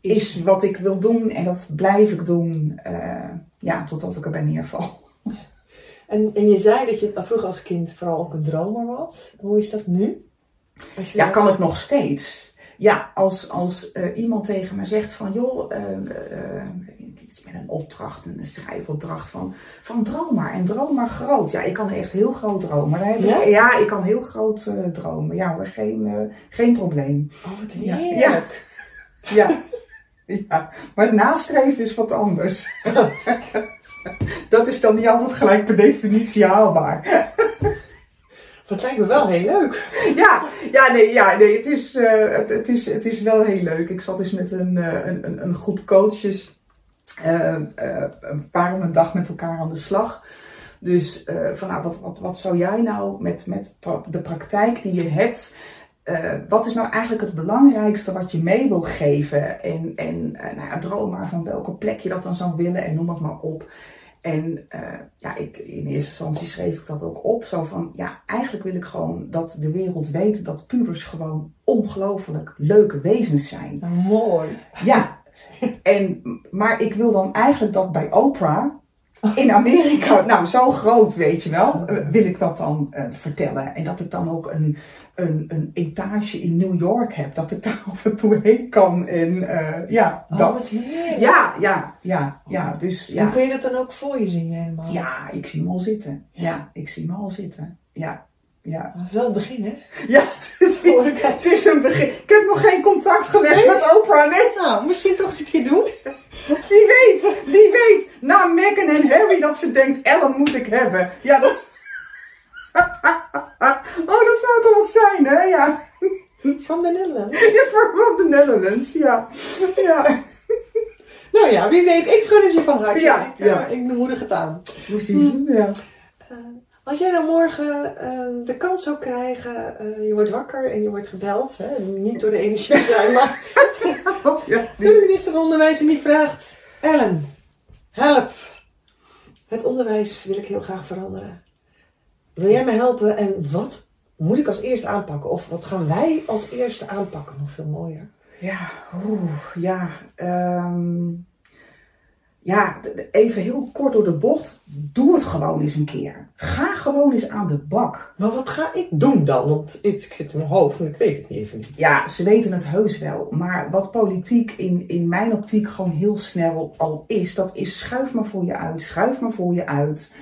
Speaker 3: is wat ik wil doen en dat blijf ik doen eh, ja, totdat ik erbij neerval.
Speaker 2: En, en je zei dat je vroeger als kind vooral ook een dromer was. Hoe is dat nu?
Speaker 3: Ja, kan ik nog steeds. Ja, als, als eh, iemand tegen me zegt van, joh, eh, iets met een opdracht, een schrijfopdracht van, van droom maar. En droom maar groot. Ja, ik kan echt heel groot dromen. Daar heb ik-
Speaker 2: Ja?
Speaker 3: ik kan heel groot dromen. Ja hoor, geen, geen probleem.
Speaker 2: Oh, wat
Speaker 3: Ja. Ja. ja, maar het nastreven is wat anders. Dat is dan niet altijd gelijk per definitie haalbaar.
Speaker 2: Het lijkt me wel heel leuk.
Speaker 3: Ja, ja, nee, ja, nee het, is, eh, het, het, is, het is wel heel leuk. Ik zat eens met een, eh, een, een, groep coaches. eh een paar om een dag met elkaar aan de slag. Dus van, nou, wat, wat, wat zou jij nou met, met de praktijk die je hebt... wat is nou eigenlijk het belangrijkste wat je mee wil geven? En, en nou ja, droom maar van welke plek je dat dan zou willen en noem het maar op. En eh, ja, ik, in eerste instantie schreef ik dat ook op. Zo van, ja, eigenlijk wil ik gewoon dat de wereld weet dat pubers gewoon ongelooflijk leuke wezens zijn.
Speaker 2: Mooi.
Speaker 3: Ja, en, maar ik wil dan eigenlijk dat bij Oprah in Amerika, nou zo groot weet je wel, eh, wil ik dat dan eh, vertellen. En dat ik dan ook een, een, een etage in New York heb, dat ik daar af en toe heen kan. En eh, ja,
Speaker 2: Oh,
Speaker 3: dat.
Speaker 2: wat heerlijk.
Speaker 3: Ja, ja, ja, ja, dus
Speaker 2: En
Speaker 3: ja.
Speaker 2: kun je dat dan ook voor je zien helemaal?
Speaker 3: Ja, ik zie hem al zitten. Ja, ik zie hem al zitten. Ja, ja.
Speaker 2: Dat is wel het begin, hè?
Speaker 3: Ja, het, is- het is een begin. Ik heb nog geen contact gelegd met Oprah, nee.
Speaker 2: Nou, misschien toch eens een keer doen.
Speaker 3: Wie weet, wie weet. Na Meghan en Harry dat ze denkt, Ellen moet ik hebben. Ja, dat... oh, dat zou toch wat zijn, hè? Ja,
Speaker 2: Van de.
Speaker 3: Ja, voor van de Netherlands, ja. Ja,
Speaker 2: Nou ja, wie weet. Ik gun het je van harte.
Speaker 3: Ja,
Speaker 2: ik, eh,
Speaker 3: ja.
Speaker 2: ik moedig het aan.
Speaker 3: precies. Ja.
Speaker 2: Als jij dan morgen ehm, de kans zou krijgen, eh, je wordt wakker en je wordt gebeld, hè? niet door de energiebedrijf, maar
Speaker 3: Oh, ja.
Speaker 2: door de minister van Onderwijs en die vraagt, Ellen, help. Het onderwijs wil ik heel graag veranderen. Wil jij me helpen en wat moet ik als eerste aanpakken? Of wat gaan wij als eerste aanpakken? Nog veel mooier.
Speaker 3: Ja, oeh, ja. ehm, ja, even heel kort door de bocht. Doe het gewoon eens een keer. Ga gewoon eens aan de bak.
Speaker 2: Maar wat ga ik doen dan? Want iets ik zit in mijn hoofd en ik weet het niet even niet.
Speaker 3: Ja, ze weten het heus wel. Maar wat politiek in, in mijn optiek gewoon heel snel al is, dat is schuif maar voor je uit, schuif maar voor je uit.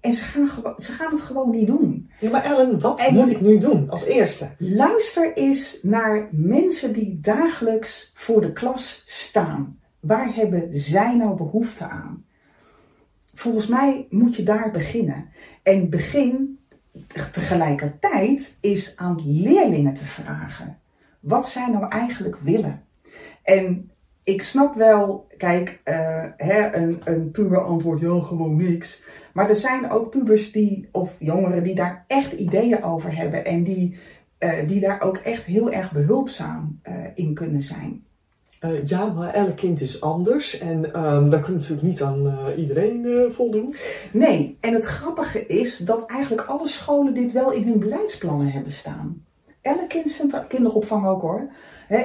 Speaker 3: En ze gaan, ze gaan het gewoon niet doen.
Speaker 2: Ja, maar Ellen, wat
Speaker 3: En-
Speaker 2: moet ik nu doen als eerste?
Speaker 3: Luister eens naar mensen die dagelijks voor de klas staan. Waar hebben zij nou behoefte aan? Volgens mij moet je daar beginnen. En begin tegelijkertijd is aan leerlingen te vragen. Wat zij nou eigenlijk willen. En ik snap wel, kijk, eh, hè, een, een puber antwoordt ja, gewoon niks. Maar er zijn ook pubers die, of jongeren die daar echt ideeën over hebben. En die, eh, die daar ook echt heel erg behulpzaam eh, in kunnen zijn.
Speaker 2: Eh, ja, maar elk kind is anders en ehm daar kunnen natuurlijk niet aan eh, iedereen eh, voldoen.
Speaker 3: Nee, en het grappige is dat eigenlijk alle scholen dit wel in hun beleidsplannen hebben staan. Elk kind centraal, kinderopvang ook hoor. Hè,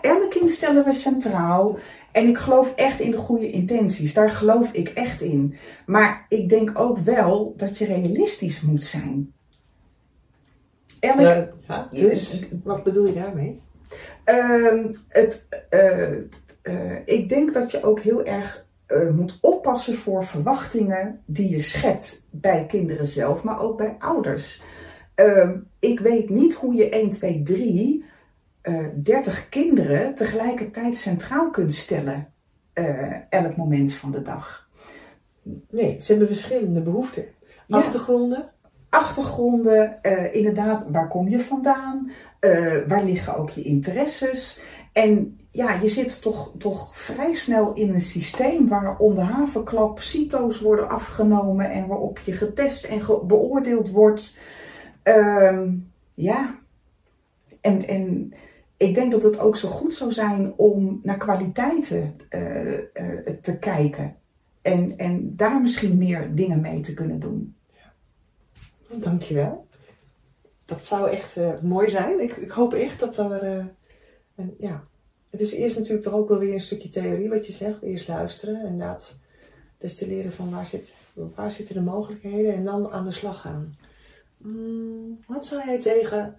Speaker 3: elk, kind stellen we centraal. En ik geloof echt in de goede intenties. Daar geloof ik echt in. Maar ik denk ook wel dat je realistisch moet zijn. Elk,
Speaker 2: ja, dus, wat bedoel je daarmee?
Speaker 3: Ehm, het, eh, eh, ik denk dat je ook heel erg eh, moet oppassen voor verwachtingen die je schept bij kinderen zelf, maar ook bij ouders. Ehm, ik weet niet hoe je 1, 2, 3 eh 30 kinderen tegelijkertijd centraal kunt stellen elk moment van de dag.
Speaker 2: Nee, ze hebben verschillende behoeften.
Speaker 3: Ja.
Speaker 2: Achtergronden.
Speaker 3: Achtergronden, eh, inderdaad, waar kom je vandaan, Eh, waar liggen ook je interesses. En ja, je zit toch, toch vrij snel in een systeem waar om de havenklap CITO's worden afgenomen en waarop je getest en beoordeeld wordt. Ehm, ja, en, en ik denk dat het ook zo goed zou zijn om naar kwaliteiten eh, te kijken. En, en daar misschien meer dingen mee te kunnen doen.
Speaker 2: Dankjewel. Dat zou echt eh, mooi zijn. Ik, ik hoop echt dat er. eh, en, ja. Het is eerst natuurlijk toch ook wel weer een stukje theorie wat je zegt. Eerst luisteren, inderdaad. Destilleren van waar, zit, waar zitten de mogelijkheden en dan aan de slag gaan. Mm, wat zou jij tegen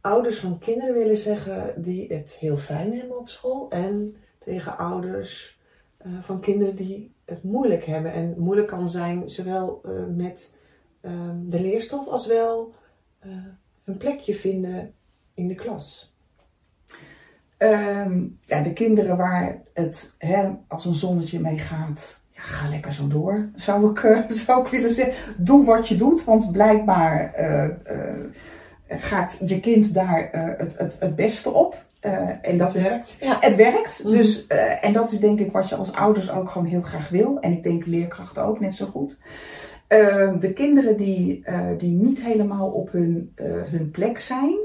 Speaker 2: ouders van kinderen willen zeggen die het heel fijn hebben op school? En tegen ouders eh, van kinderen die het moeilijk hebben. En moeilijk kan zijn zowel met ehm, de leerstof als wel eh, een plekje vinden in de klas.
Speaker 3: Ehm, ja, de kinderen waar het hè, als een zonnetje mee gaat, ja, ga lekker zo door, zou ik, eh, zou ik willen zeggen. Doe wat je doet, want blijkbaar eh, gaat je kind daar het, het, het beste op. En dat is,
Speaker 2: werkt. Ja.
Speaker 3: het werkt.
Speaker 2: Mhm.
Speaker 3: Dus, en dat is denk ik wat je als ouders ook gewoon heel graag wil. En ik denk leerkrachten ook net zo goed. Eh, de kinderen die, eh, die niet helemaal op hun, eh, hun plek zijn.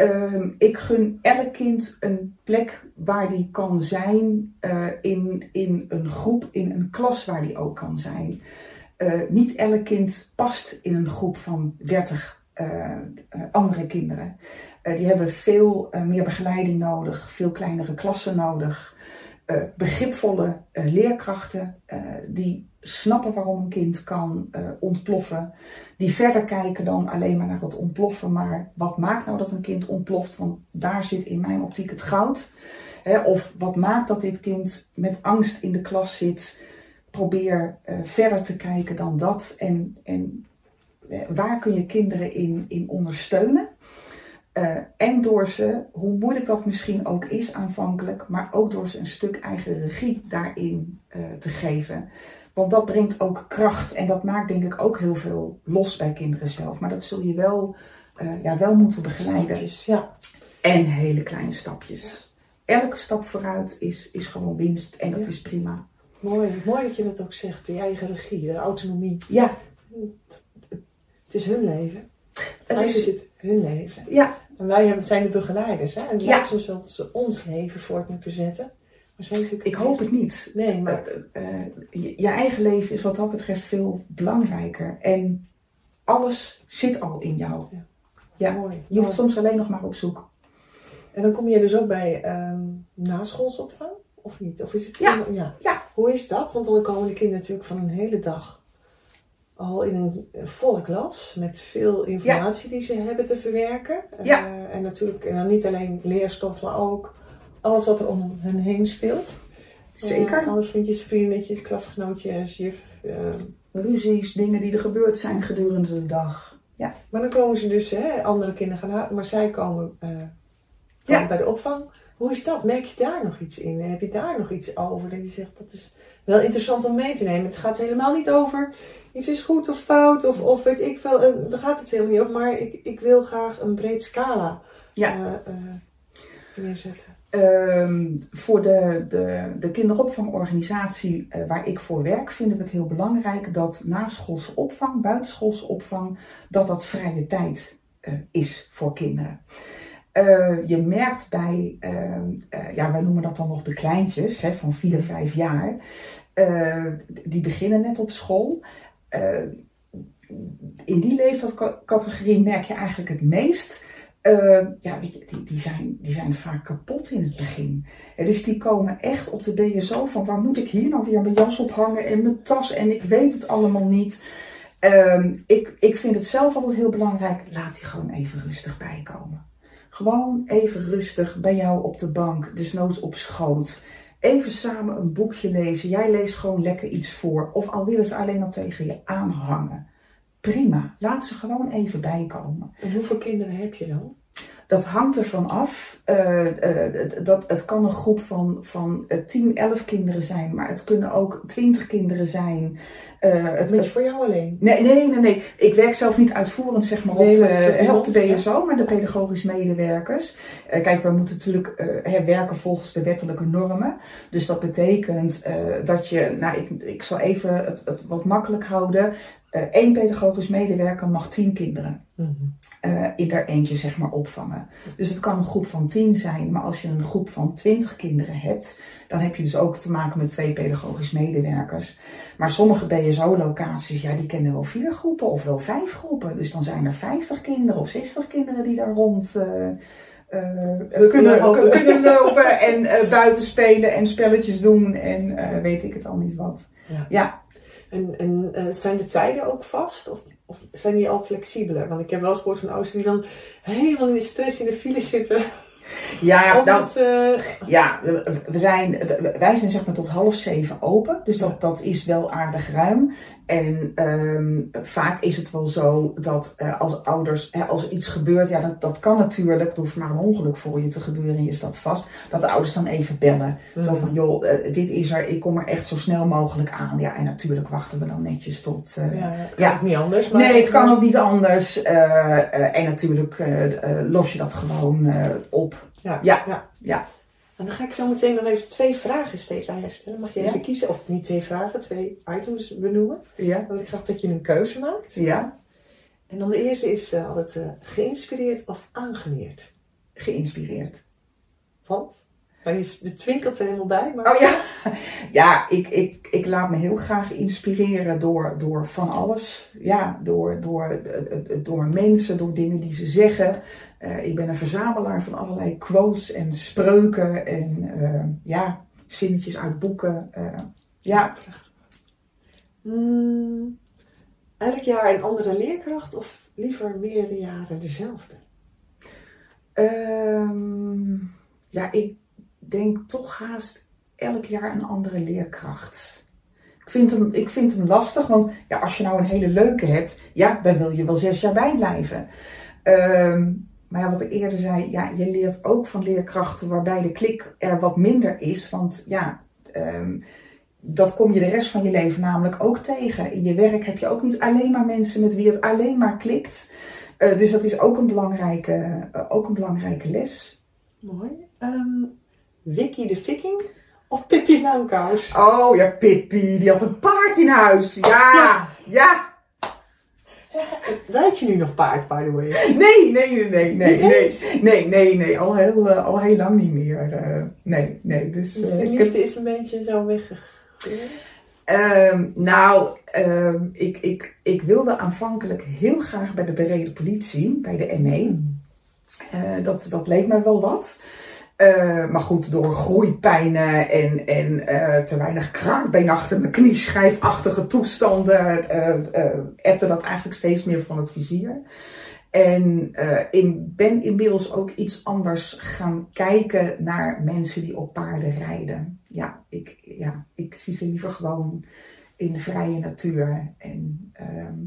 Speaker 3: Ehm, ik gun elk kind een plek waar die kan zijn eh, in, in een groep, in een klas waar die ook kan zijn. Niet elk kind past in een groep van 30 eh, eh, andere kinderen. Die hebben veel meer begeleiding nodig, veel kleinere klassen nodig. begripvolle leerkrachten die snappen waarom een kind kan eh, ontploffen. Die verder kijken dan alleen maar naar het ontploffen. Maar wat maakt nou dat een kind ontploft? Want daar zit in mijn optiek het goud. Of wat maakt dat dit kind met angst in de klas zit? Probeer eh, verder te kijken dan dat. En, en eh, waar kun je kinderen in, in ondersteunen? En door ze, hoe moeilijk dat misschien ook is aanvankelijk, maar ook door ze een stuk eigen regie daarin te geven. Want dat brengt ook kracht en dat maakt denk ik ook heel veel los bij kinderen zelf. Maar dat zul je wel, eh, ja, wel moeten begeleiden.
Speaker 2: Stapjes, ja.
Speaker 3: En hele kleine stapjes. Elke stap vooruit is, is gewoon winst en dat
Speaker 2: Ja.
Speaker 3: is prima.
Speaker 2: Mooi. Mooi dat je dat ook zegt. Die eigen regie, de autonomie.
Speaker 3: Ja,
Speaker 2: Het is hun leven.
Speaker 3: Het
Speaker 2: is het hun leven.
Speaker 3: ja,
Speaker 2: En wij zijn de begeleiders. Hè? En
Speaker 3: Ja.
Speaker 2: soms wel dat ze ons leven voort moeten zetten.
Speaker 3: Ik hoop het niet.
Speaker 2: Nee, maar
Speaker 3: Maar eh, je, je eigen leven is wat dat betreft veel belangrijker. En alles zit al in jou. Ja.
Speaker 2: mooi.
Speaker 3: Je hoeft soms alleen nog maar op zoek.
Speaker 2: En dan kom je dus ook bij ehm naschoolsopvang? Of niet? Of is het
Speaker 3: Ja.
Speaker 2: ja.
Speaker 3: Ja.
Speaker 2: Hoe is dat? Want dan komen de kinderen natuurlijk van een hele dag al in een volle klas met veel informatie die ze hebben te verwerken.
Speaker 3: Ja.
Speaker 2: Eh, en natuurlijk en dan niet alleen leerstof, maar ook alles wat er om hen heen speelt.
Speaker 3: Zeker.
Speaker 2: Uh, alle vriendjes, vriendinnetjes, klasgenootjes, juf. eh,
Speaker 3: Ruzies, dingen die er gebeurd zijn gedurende de dag.
Speaker 2: maar dan komen ze dus, hè, andere kinderen gaan halen, maar zij komen, eh, komen
Speaker 3: Ja.
Speaker 2: bij de opvang. Hoe is dat? Merk je daar nog iets in? Heb je daar nog iets over? Dat je zegt, dat is wel interessant om mee te nemen. Het gaat helemaal niet over iets is goed of fout of, of weet ik veel. eh, daar gaat het helemaal niet over. Maar ik, ik wil graag een breed scala
Speaker 3: Ja.
Speaker 2: eh, eh, neerzetten.
Speaker 3: Ehm, voor de, de, de kinderopvangorganisatie eh, waar ik voor werk, vinden we het heel belangrijk dat naschoolse opvang, buitenschoolse opvang, dat dat vrije tijd eh, is voor kinderen. Eh, je merkt bij, ehm, eh, ja, wij noemen dat dan nog de kleintjes hè, van 4, 5 jaar, eh, die beginnen net op school. In die leeftijdscategorie merk je eigenlijk het meest eh, ja, die, die, zijn, die zijn vaak kapot in het begin. Dus die komen echt op de BSO van waar moet ik hier nou weer mijn jas op hangen en mijn tas en ik weet het allemaal niet. Ehm, ik, ik vind het zelf altijd heel belangrijk, laat die gewoon even rustig bijkomen. Gewoon even rustig bij jou op de bank, desnoods op schoot. Even samen een boekje lezen. Jij leest gewoon lekker iets voor. Of al willen ze alleen al tegen je aanhangen. Prima, laat ze gewoon even bijkomen.
Speaker 2: En hoeveel kinderen heb je dan?
Speaker 3: Dat hangt ervan af. eh, eh, dat, het kan een groep van, van eh, 10, 11 kinderen zijn, maar het kunnen ook 20 kinderen zijn. Eh, het,
Speaker 2: is voor jou alleen.
Speaker 3: Nee, nee, nee, nee. Ik werk zelf niet uitvoerend zeg maar,
Speaker 2: Nee,
Speaker 3: op, de,
Speaker 2: dat
Speaker 3: op de
Speaker 2: iemand,
Speaker 3: BSO, maar de pedagogisch medewerkers. Eh, kijk, we moeten natuurlijk eh, werken volgens de wettelijke normen. Dus dat betekent eh, dat je, nou, ik, ik zal even het, het wat makkelijk houden. Eén pedagogisch medewerker mag 10 kinderen eh, in er eentje zeg maar opvangen. Dus het kan een groep van 10 zijn, maar als je een groep van 20 kinderen hebt, dan heb je dus ook te maken met twee pedagogisch medewerkers. Maar sommige BSO-locaties, ja, die kennen wel vier groepen of wel vijf groepen. Dus dan zijn er 50 kinderen of 60 kinderen die daar rond eh, eh, kunnen,
Speaker 2: lopen.
Speaker 3: kunnen lopen en eh, buiten spelen en spelletjes doen en weet ik het al niet wat.
Speaker 2: Ja.
Speaker 3: Ja.
Speaker 2: En, en zijn de tijden ook vast? Of, of zijn die al flexibeler? Want ik heb wel eens gehoord van ouders die dan helemaal in de stress in de file zitten.
Speaker 3: Ja,
Speaker 2: Omdat, eh,
Speaker 3: Ja, we, zijn, wij zijn zeg maar tot half zeven open. Dus dat, dat is wel aardig ruim. En ehm, vaak is het wel zo dat eh, als ouders, hè, als er iets gebeurt, ja, dat, dat kan natuurlijk. Er hoeft maar een ongeluk voor je te gebeuren en je staat vast. Dat de ouders dan even bellen. Zo van, joh, eh, dit is er, ik kom er echt zo snel mogelijk aan. Ja, en natuurlijk wachten we dan netjes tot...
Speaker 2: ja, het kan
Speaker 3: ja.
Speaker 2: ook niet anders. Maar,
Speaker 3: Nee, het kan ook niet anders. En natuurlijk los je dat gewoon op.
Speaker 2: Ja,
Speaker 3: Ja.
Speaker 2: ja.
Speaker 3: Ja.
Speaker 2: En dan ga ik zo meteen nog even twee vragen steeds aan je stellen. Mag je even kiezen, of niet twee vragen, twee items benoemen.
Speaker 3: Ja.
Speaker 2: Want ik graag dat je een keuze maakt.
Speaker 3: Ja.
Speaker 2: En dan de eerste is eh, altijd eh, geïnspireerd of aangeleerd.
Speaker 3: Geïnspireerd.
Speaker 2: Want? Nou, je, de twinkelt er helemaal bij, maar...
Speaker 3: Oh ja, ja ik, ik, ik laat me heel graag inspireren door, door van alles. Ja, door, door, eh, door mensen, door dingen die ze zeggen. Eh, ik ben een verzamelaar van allerlei quotes en spreuken en eh, ja, zinnetjes uit boeken. ja,
Speaker 2: Hmm, elk jaar een andere leerkracht of liever meerdere jaren dezelfde?
Speaker 3: Ehm, ja, ik denk toch haast elk jaar een andere leerkracht. Ik vind, hem, ik vind hem lastig, want ja, als je nou een hele leuke hebt, ja, dan wil je wel zes jaar bijblijven. Ehm, maar ja, wat ik eerder zei, ja, je leert ook van leerkrachten waarbij de klik er wat minder is. Want ja, ehm, dat kom je de rest van je leven namelijk ook tegen. In je werk heb je ook niet alleen maar mensen met wie het alleen maar klikt. Eh, dus dat is ook een belangrijke, eh, ook een belangrijke les.
Speaker 2: Mooi. Ehm Vicky de Viking of Pippi Langkous?
Speaker 3: Oh ja, Pippi, die had een paard in huis. Ja, ja.
Speaker 2: Rijd je nu nog paard, by the way?
Speaker 3: Nee, nee, nee, nee, nee, nee, nee, nee, nee, al heel, eh, al heel lang niet meer. eh, nee, nee, dus...
Speaker 2: De
Speaker 3: eh, heb-
Speaker 2: liefde is een beetje zo weggegaan.
Speaker 3: Ehm, nou, ehm, ik, ik, ik wilde aanvankelijk heel graag bij de bereden politie, bij de ME. Eh, dat, dat leek me wel wat. Eh, maar goed, door groeipijnen en, en eh, te weinig kraakbeen achter mijn knie, schijfachtige toestanden, eh, ebde dat eigenlijk steeds meer van het vizier. En ik ben inmiddels ook iets anders gaan kijken naar mensen die op paarden rijden. Ja, ik, ja, ik zie ze liever gewoon in de vrije natuur. En, ehm,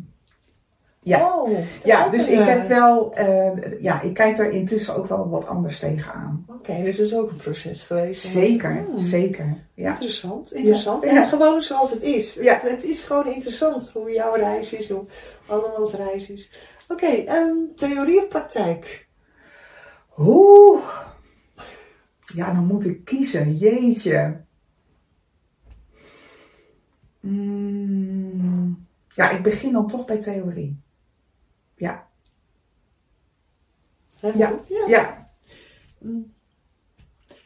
Speaker 3: ja.
Speaker 2: Oh,
Speaker 3: ja, dus
Speaker 2: een,
Speaker 3: ik
Speaker 2: eh,
Speaker 3: heb wel, eh, ja, ik kijk daar intussen ook wel wat anders tegenaan.
Speaker 2: Oké, dus dat is ook een proces geweest.
Speaker 3: Zeker,
Speaker 2: Hmm,
Speaker 3: zeker. Ja.
Speaker 2: Interessant, interessant.
Speaker 3: Ja.
Speaker 2: En gewoon zoals het is.
Speaker 3: Ja.
Speaker 2: Het is gewoon interessant hoe jouw reis is, hoe andermans reis is. Oké, ehm, theorie of praktijk?
Speaker 3: Oeh. Ja, dan moet ik kiezen. Jeetje. Mm, Ja, ik begin dan toch bij theorie. Ja, Ja.
Speaker 2: ja.
Speaker 3: ja.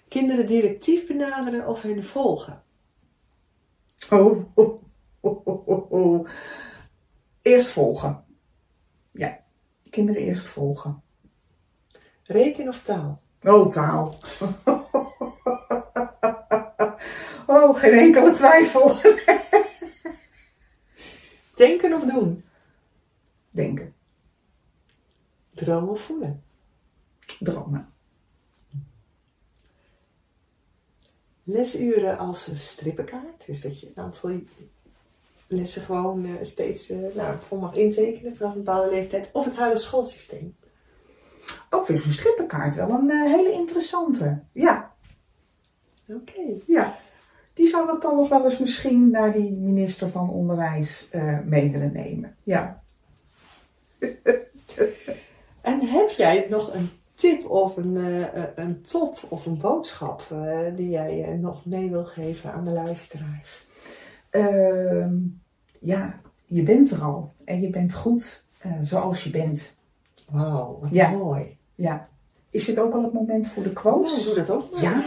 Speaker 2: Kinderen directief benaderen of hen volgen?
Speaker 3: Oh, oh, oh, oh, oh, oh. Eerst volgen. Ja, kinderen eerst volgen.
Speaker 2: Reken of taal?
Speaker 3: Oh, taal. Oh, geen enkele twijfel.
Speaker 2: Denken of doen?
Speaker 3: Denken,
Speaker 2: Dromen voelen?
Speaker 3: dromen.
Speaker 2: Lesuren als strippenkaart. Dus dat je een aantal lessen gewoon eh, steeds eh, nou, voor mag intekenen vanaf een bepaalde leeftijd. Of het huidige schoolsysteem.
Speaker 3: Ook weer zo'n strippenkaart wel een eh, hele interessante. Ja,
Speaker 2: Oké.
Speaker 3: ja. Die zou ik dan nog wel eens misschien naar die minister van Onderwijs mee willen nemen. Ja.
Speaker 2: En heb jij nog een tip of een, eh, eh, een top of een boodschap eh, die jij nog mee wil geven aan de luisteraars?
Speaker 3: Ehm, ja, je bent er al. En je bent goed zoals je bent.
Speaker 2: Wauw, wat
Speaker 3: Ja.
Speaker 2: mooi.
Speaker 3: Ja. Is dit ook al het moment voor de quotes?
Speaker 2: doe dat ook maar.
Speaker 3: Ja.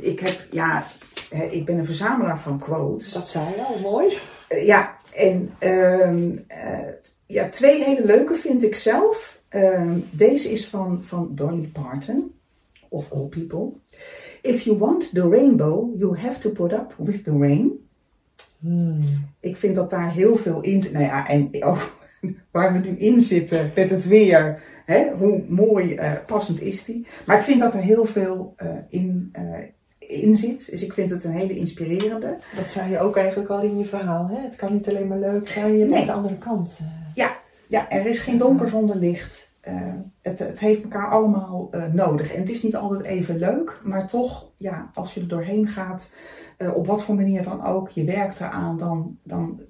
Speaker 3: Ik, heb, ja, hè, ik ben een verzamelaar van quotes.
Speaker 2: Dat zei je al, mooi.
Speaker 3: Ja, en ehm, eh, ja, twee hele leuke vind ik zelf. Ehm, deze is van, van Dolly Parton, of all people. If you want the rainbow, you have to put up with the rain.
Speaker 2: Hmm.
Speaker 3: Ik vind dat daar heel veel in... Nou ja, en ook waar we nu in zitten met het weer. Hè, hoe mooi eh, passend is die. Maar ik vind dat er heel veel eh, in, eh, in zit. Dus ik vind het een hele inspirerende.
Speaker 2: Dat zei je ook eigenlijk al in je verhaal. Hè? Het kan niet alleen maar leuk zijn, je
Speaker 3: Nee.
Speaker 2: de andere kant.
Speaker 3: Ja, er is geen donker zonder licht. Eh, het, het heeft elkaar allemaal eh, nodig. En het is niet altijd even leuk, maar toch, ja, als je er doorheen gaat, eh, op wat voor manier dan ook, je werkt eraan, dan, dan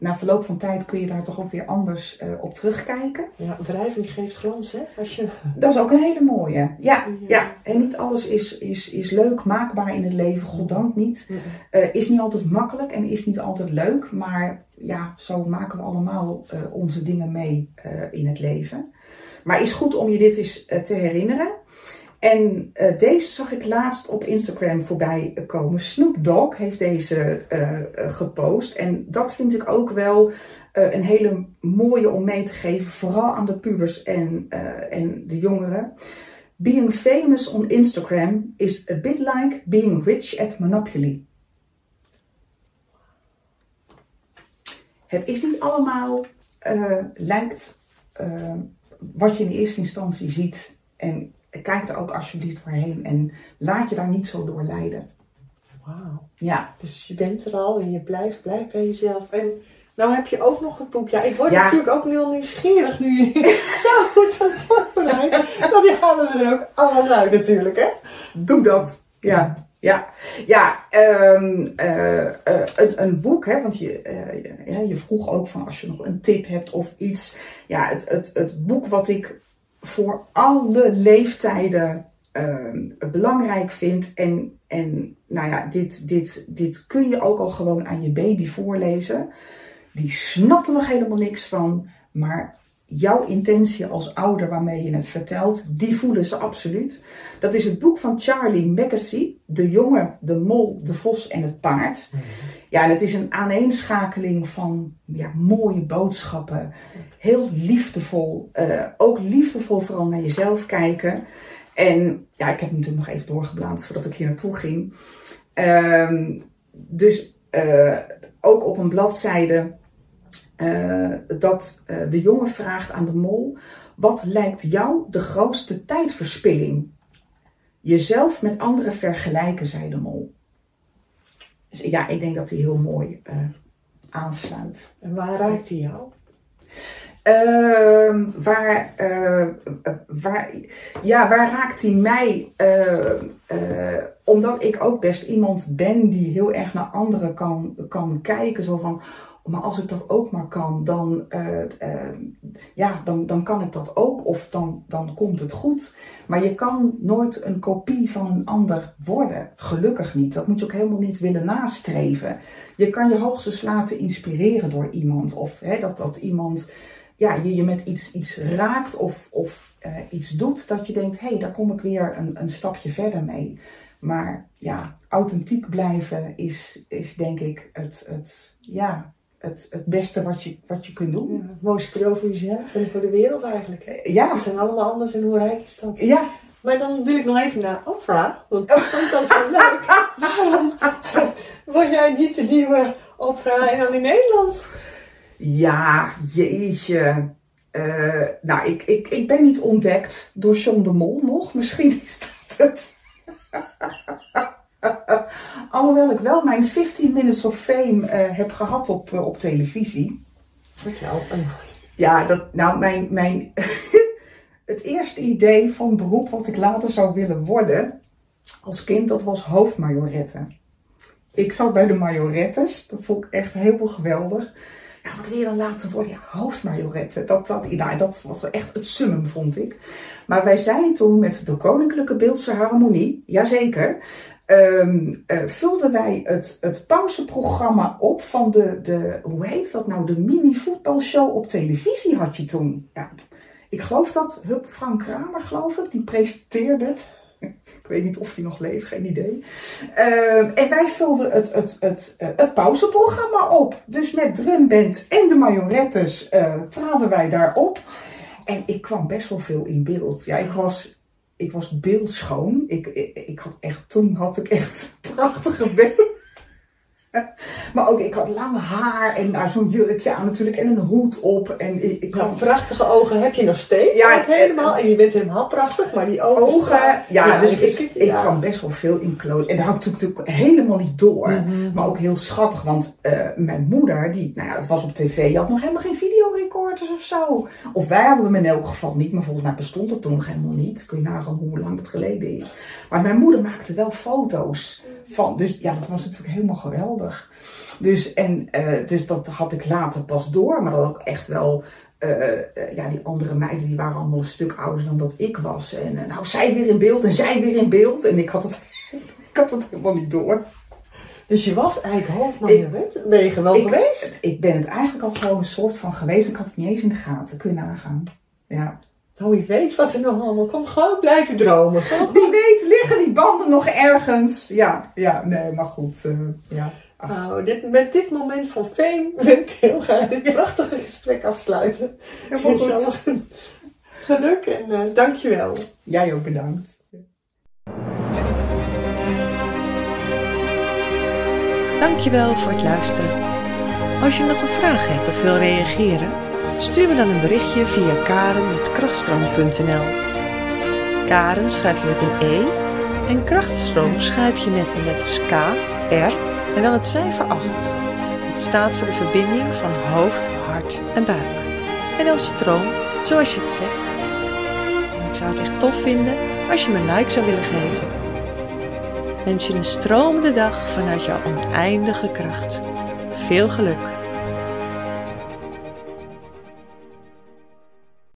Speaker 3: na verloop van tijd kun je daar toch ook weer anders eh, op terugkijken.
Speaker 2: Ja, wrijving geeft glans, hè? Als je...
Speaker 3: Dat is ook een hele mooie. Ja,
Speaker 2: Ja.
Speaker 3: ja. en niet alles is, is, is leuk, maakbaar in het leven, goddank niet. Eh, is niet altijd makkelijk en is niet altijd leuk, maar ja, zo maken we allemaal eh, onze dingen mee in het leven. Maar is goed om je dit eens te herinneren. En eh, deze zag ik laatst op Instagram voorbij komen. Snoop Dogg heeft deze eh, eh, gepost. En dat vind ik ook wel een hele mooie om mee te geven. Vooral aan de pubers en, en de jongeren. Being famous on Instagram is a bit like being rich at Monopoly. Het is niet allemaal lijkt wat je in eerste instantie ziet. En kijk er ook alsjeblieft doorheen en laat je daar niet zo door leiden.
Speaker 2: Wauw.
Speaker 3: Ja,
Speaker 2: Dus je bent er al en je blijft, blijft bij jezelf. En nou heb je ook nog het boek. Ja, ik word
Speaker 3: Ja.
Speaker 2: natuurlijk ook heel nieuwsgierig nu je zo goed had voorbereid. Dan die halen we er ook alles uit natuurlijk, hè?
Speaker 3: doe dat. Ja, ja, ja. ehm, eh, eh, een, een boek, hè, want je, eh, ja, je vroeg ook van als je nog een tip hebt of iets. Ja, het, het, het boek wat ik voor alle leeftijden ehm, belangrijk vind. En, en nou ja, dit, dit, dit kun je ook al gewoon aan je baby voorlezen. Die snapt er nog helemaal niks van. Maar jouw intentie als ouder waarmee je het vertelt, die voelen ze absoluut. Dat is het boek van Charlie Mackesy, De jongen, de mol, de vos en het paard. Ja, het is een aaneenschakeling van ja, mooie boodschappen. Heel liefdevol. Uh, ook liefdevol vooral naar jezelf kijken. En ja, ik heb natuurlijk nog even doorgeblaad voordat ik hier naartoe ging. Um, dus uh, ook op een bladzijde uh, dat de jongen vraagt aan de mol: wat lijkt jou de grootste tijdverspilling? Jezelf met anderen vergelijken, zei de mol. Dus ja, ik denk dat hij heel mooi uh, aansluit.
Speaker 2: En waar raakt hij jou?
Speaker 3: Uh, waar, uh, waar, ja, waar raakt hij mij? Uh, omdat ik ook best iemand ben die heel erg naar anderen kan, kan kijken. Zo van, maar als ik dat ook maar kan, dan, ja, dan, dan kan ik dat ook. Of dan, dan komt het goed. Maar je kan nooit een kopie van een ander worden. Gelukkig niet. Dat moet je ook helemaal niet willen nastreven. Je kan je hoogstens laten inspireren door iemand. Of hè, dat, dat iemand ja, je je met iets, iets raakt of, of uh, iets doet dat je denkt, hé, hey, daar kom ik weer een, een stapje verder mee. Maar ja, authentiek blijven is, is denk ik het, het, ja, het, het beste wat je, wat je kunt doen.
Speaker 2: Ja, mooi speel voor jezelf en voor de wereld eigenlijk. Hè?
Speaker 3: Ja.
Speaker 2: We zijn allemaal anders en hoe rijk is dat?
Speaker 3: Ja.
Speaker 2: Maar dan wil ik nog even naar Oprah, want dat vond dat zo leuk. Waarom word jij niet de nieuwe Oprah en dan in Nederland?
Speaker 3: Ja, jeetje. Uh, nou, ik, ik, ik ben niet ontdekt door John de Mol nog. Misschien is dat het. Alhoewel ik wel mijn 15 Minutes of Fame uh, heb gehad op, uh, op televisie.
Speaker 2: Vertel.
Speaker 3: Ja, dat, nou, mijn, mijn het eerste idee van beroep wat ik later zou willen worden als kind, dat was hoofdmajorette. Ik zat bij de majorettes, dat vond ik echt helemaal geweldig. Ja, wat wil je dan later worden? Ja, hoofdmajorette. Dat, dat, nou, dat was echt het summum, vond ik. Maar wij zijn toen met de Koninklijke Beeldse Harmonie, jazeker, um, uh, vulden wij het, het pauzeprogramma op van de, de, hoe heet dat nou, de mini-voetbalshow op televisie had je toen. Ja, ik geloof dat Hup Frank Kramer, geloof ik, die presenteerde het. Ik weet niet of die nog leeft, geen idee. Uh, en wij vulden het, het, het, uh, het pauzeprogramma op. Dus met drumband en de majorettes uh, traden wij daarop. En ik kwam best wel veel in beeld. Ja, ik was, ik was beeldschoon. Ik, ik, ik had echt, toen had ik echt prachtige beelden. Maar ook, ik had lang haar en nou, zo'n jurkje aan natuurlijk en een hoed op. En ik, ik
Speaker 2: nou, prachtige ogen heb je nog steeds.
Speaker 3: Ja,
Speaker 2: ook helemaal. En je bent helemaal prachtig, maar die ogen.
Speaker 3: ogen ja,
Speaker 2: ja,
Speaker 3: dus
Speaker 2: ik,
Speaker 3: ik, kwam best wel veel in kloot. En dat had ik natuurlijk helemaal niet door.
Speaker 2: Mhm.
Speaker 3: Mm -hmm. Maar ook heel schattig, want uh, mijn moeder, die, nou ja, het was op tv, die had nog helemaal geen videorecorders of zo. Of wij hadden hem in elk geval niet, maar volgens mij bestond het toen nog helemaal niet. Kun je nagaan hoe lang het geleden is. Maar mijn moeder maakte wel foto's van. Dus ja, dat was natuurlijk helemaal geweldig. Dus, en, uh, dus dat had ik later pas door, maar dat ook echt wel. Uh, uh, ja, die andere meiden die waren allemaal een stuk ouder dan dat ik was. En nou, zij weer in beeld en zij weer in beeld. En ik had het, ik had het helemaal niet door.
Speaker 2: Dus je was eigenlijk hoofdmajoret? Ben je gewoon
Speaker 3: ik,
Speaker 2: geweest?
Speaker 3: Ik ben het eigenlijk al gewoon een soort van geweest. Ik had het niet eens in de gaten. Kun je nagaan. Ja.
Speaker 2: Nou, wie weet wat er nog allemaal komt. Gewoon blijven dromen.
Speaker 3: Wie weet liggen die banden nog ergens. Ja, ja nee, maar goed. ja.
Speaker 2: Nou, dit, met dit moment van fame wil ik heel graag dit prachtige gesprek afsluiten.
Speaker 3: Helemaal goed.
Speaker 2: Geluk en uh, dankjewel.
Speaker 3: Jij ook bedankt.
Speaker 1: Dankjewel voor het luisteren. Als je nog een vraag hebt of wil reageren, stuur me dan een berichtje via karen.krachtstroom.nl Karen schrijf je met een E en krachtstroom schrijf je met de letters K, R en dan het cijfer 8. Het staat voor de verbinding van hoofd, hart en buik. En dan stroom, zoals je het zegt. Ik zou het echt tof vinden als je me een like zou willen geven. Wens je een stromende dag vanuit jouw oneindige kracht. Veel geluk!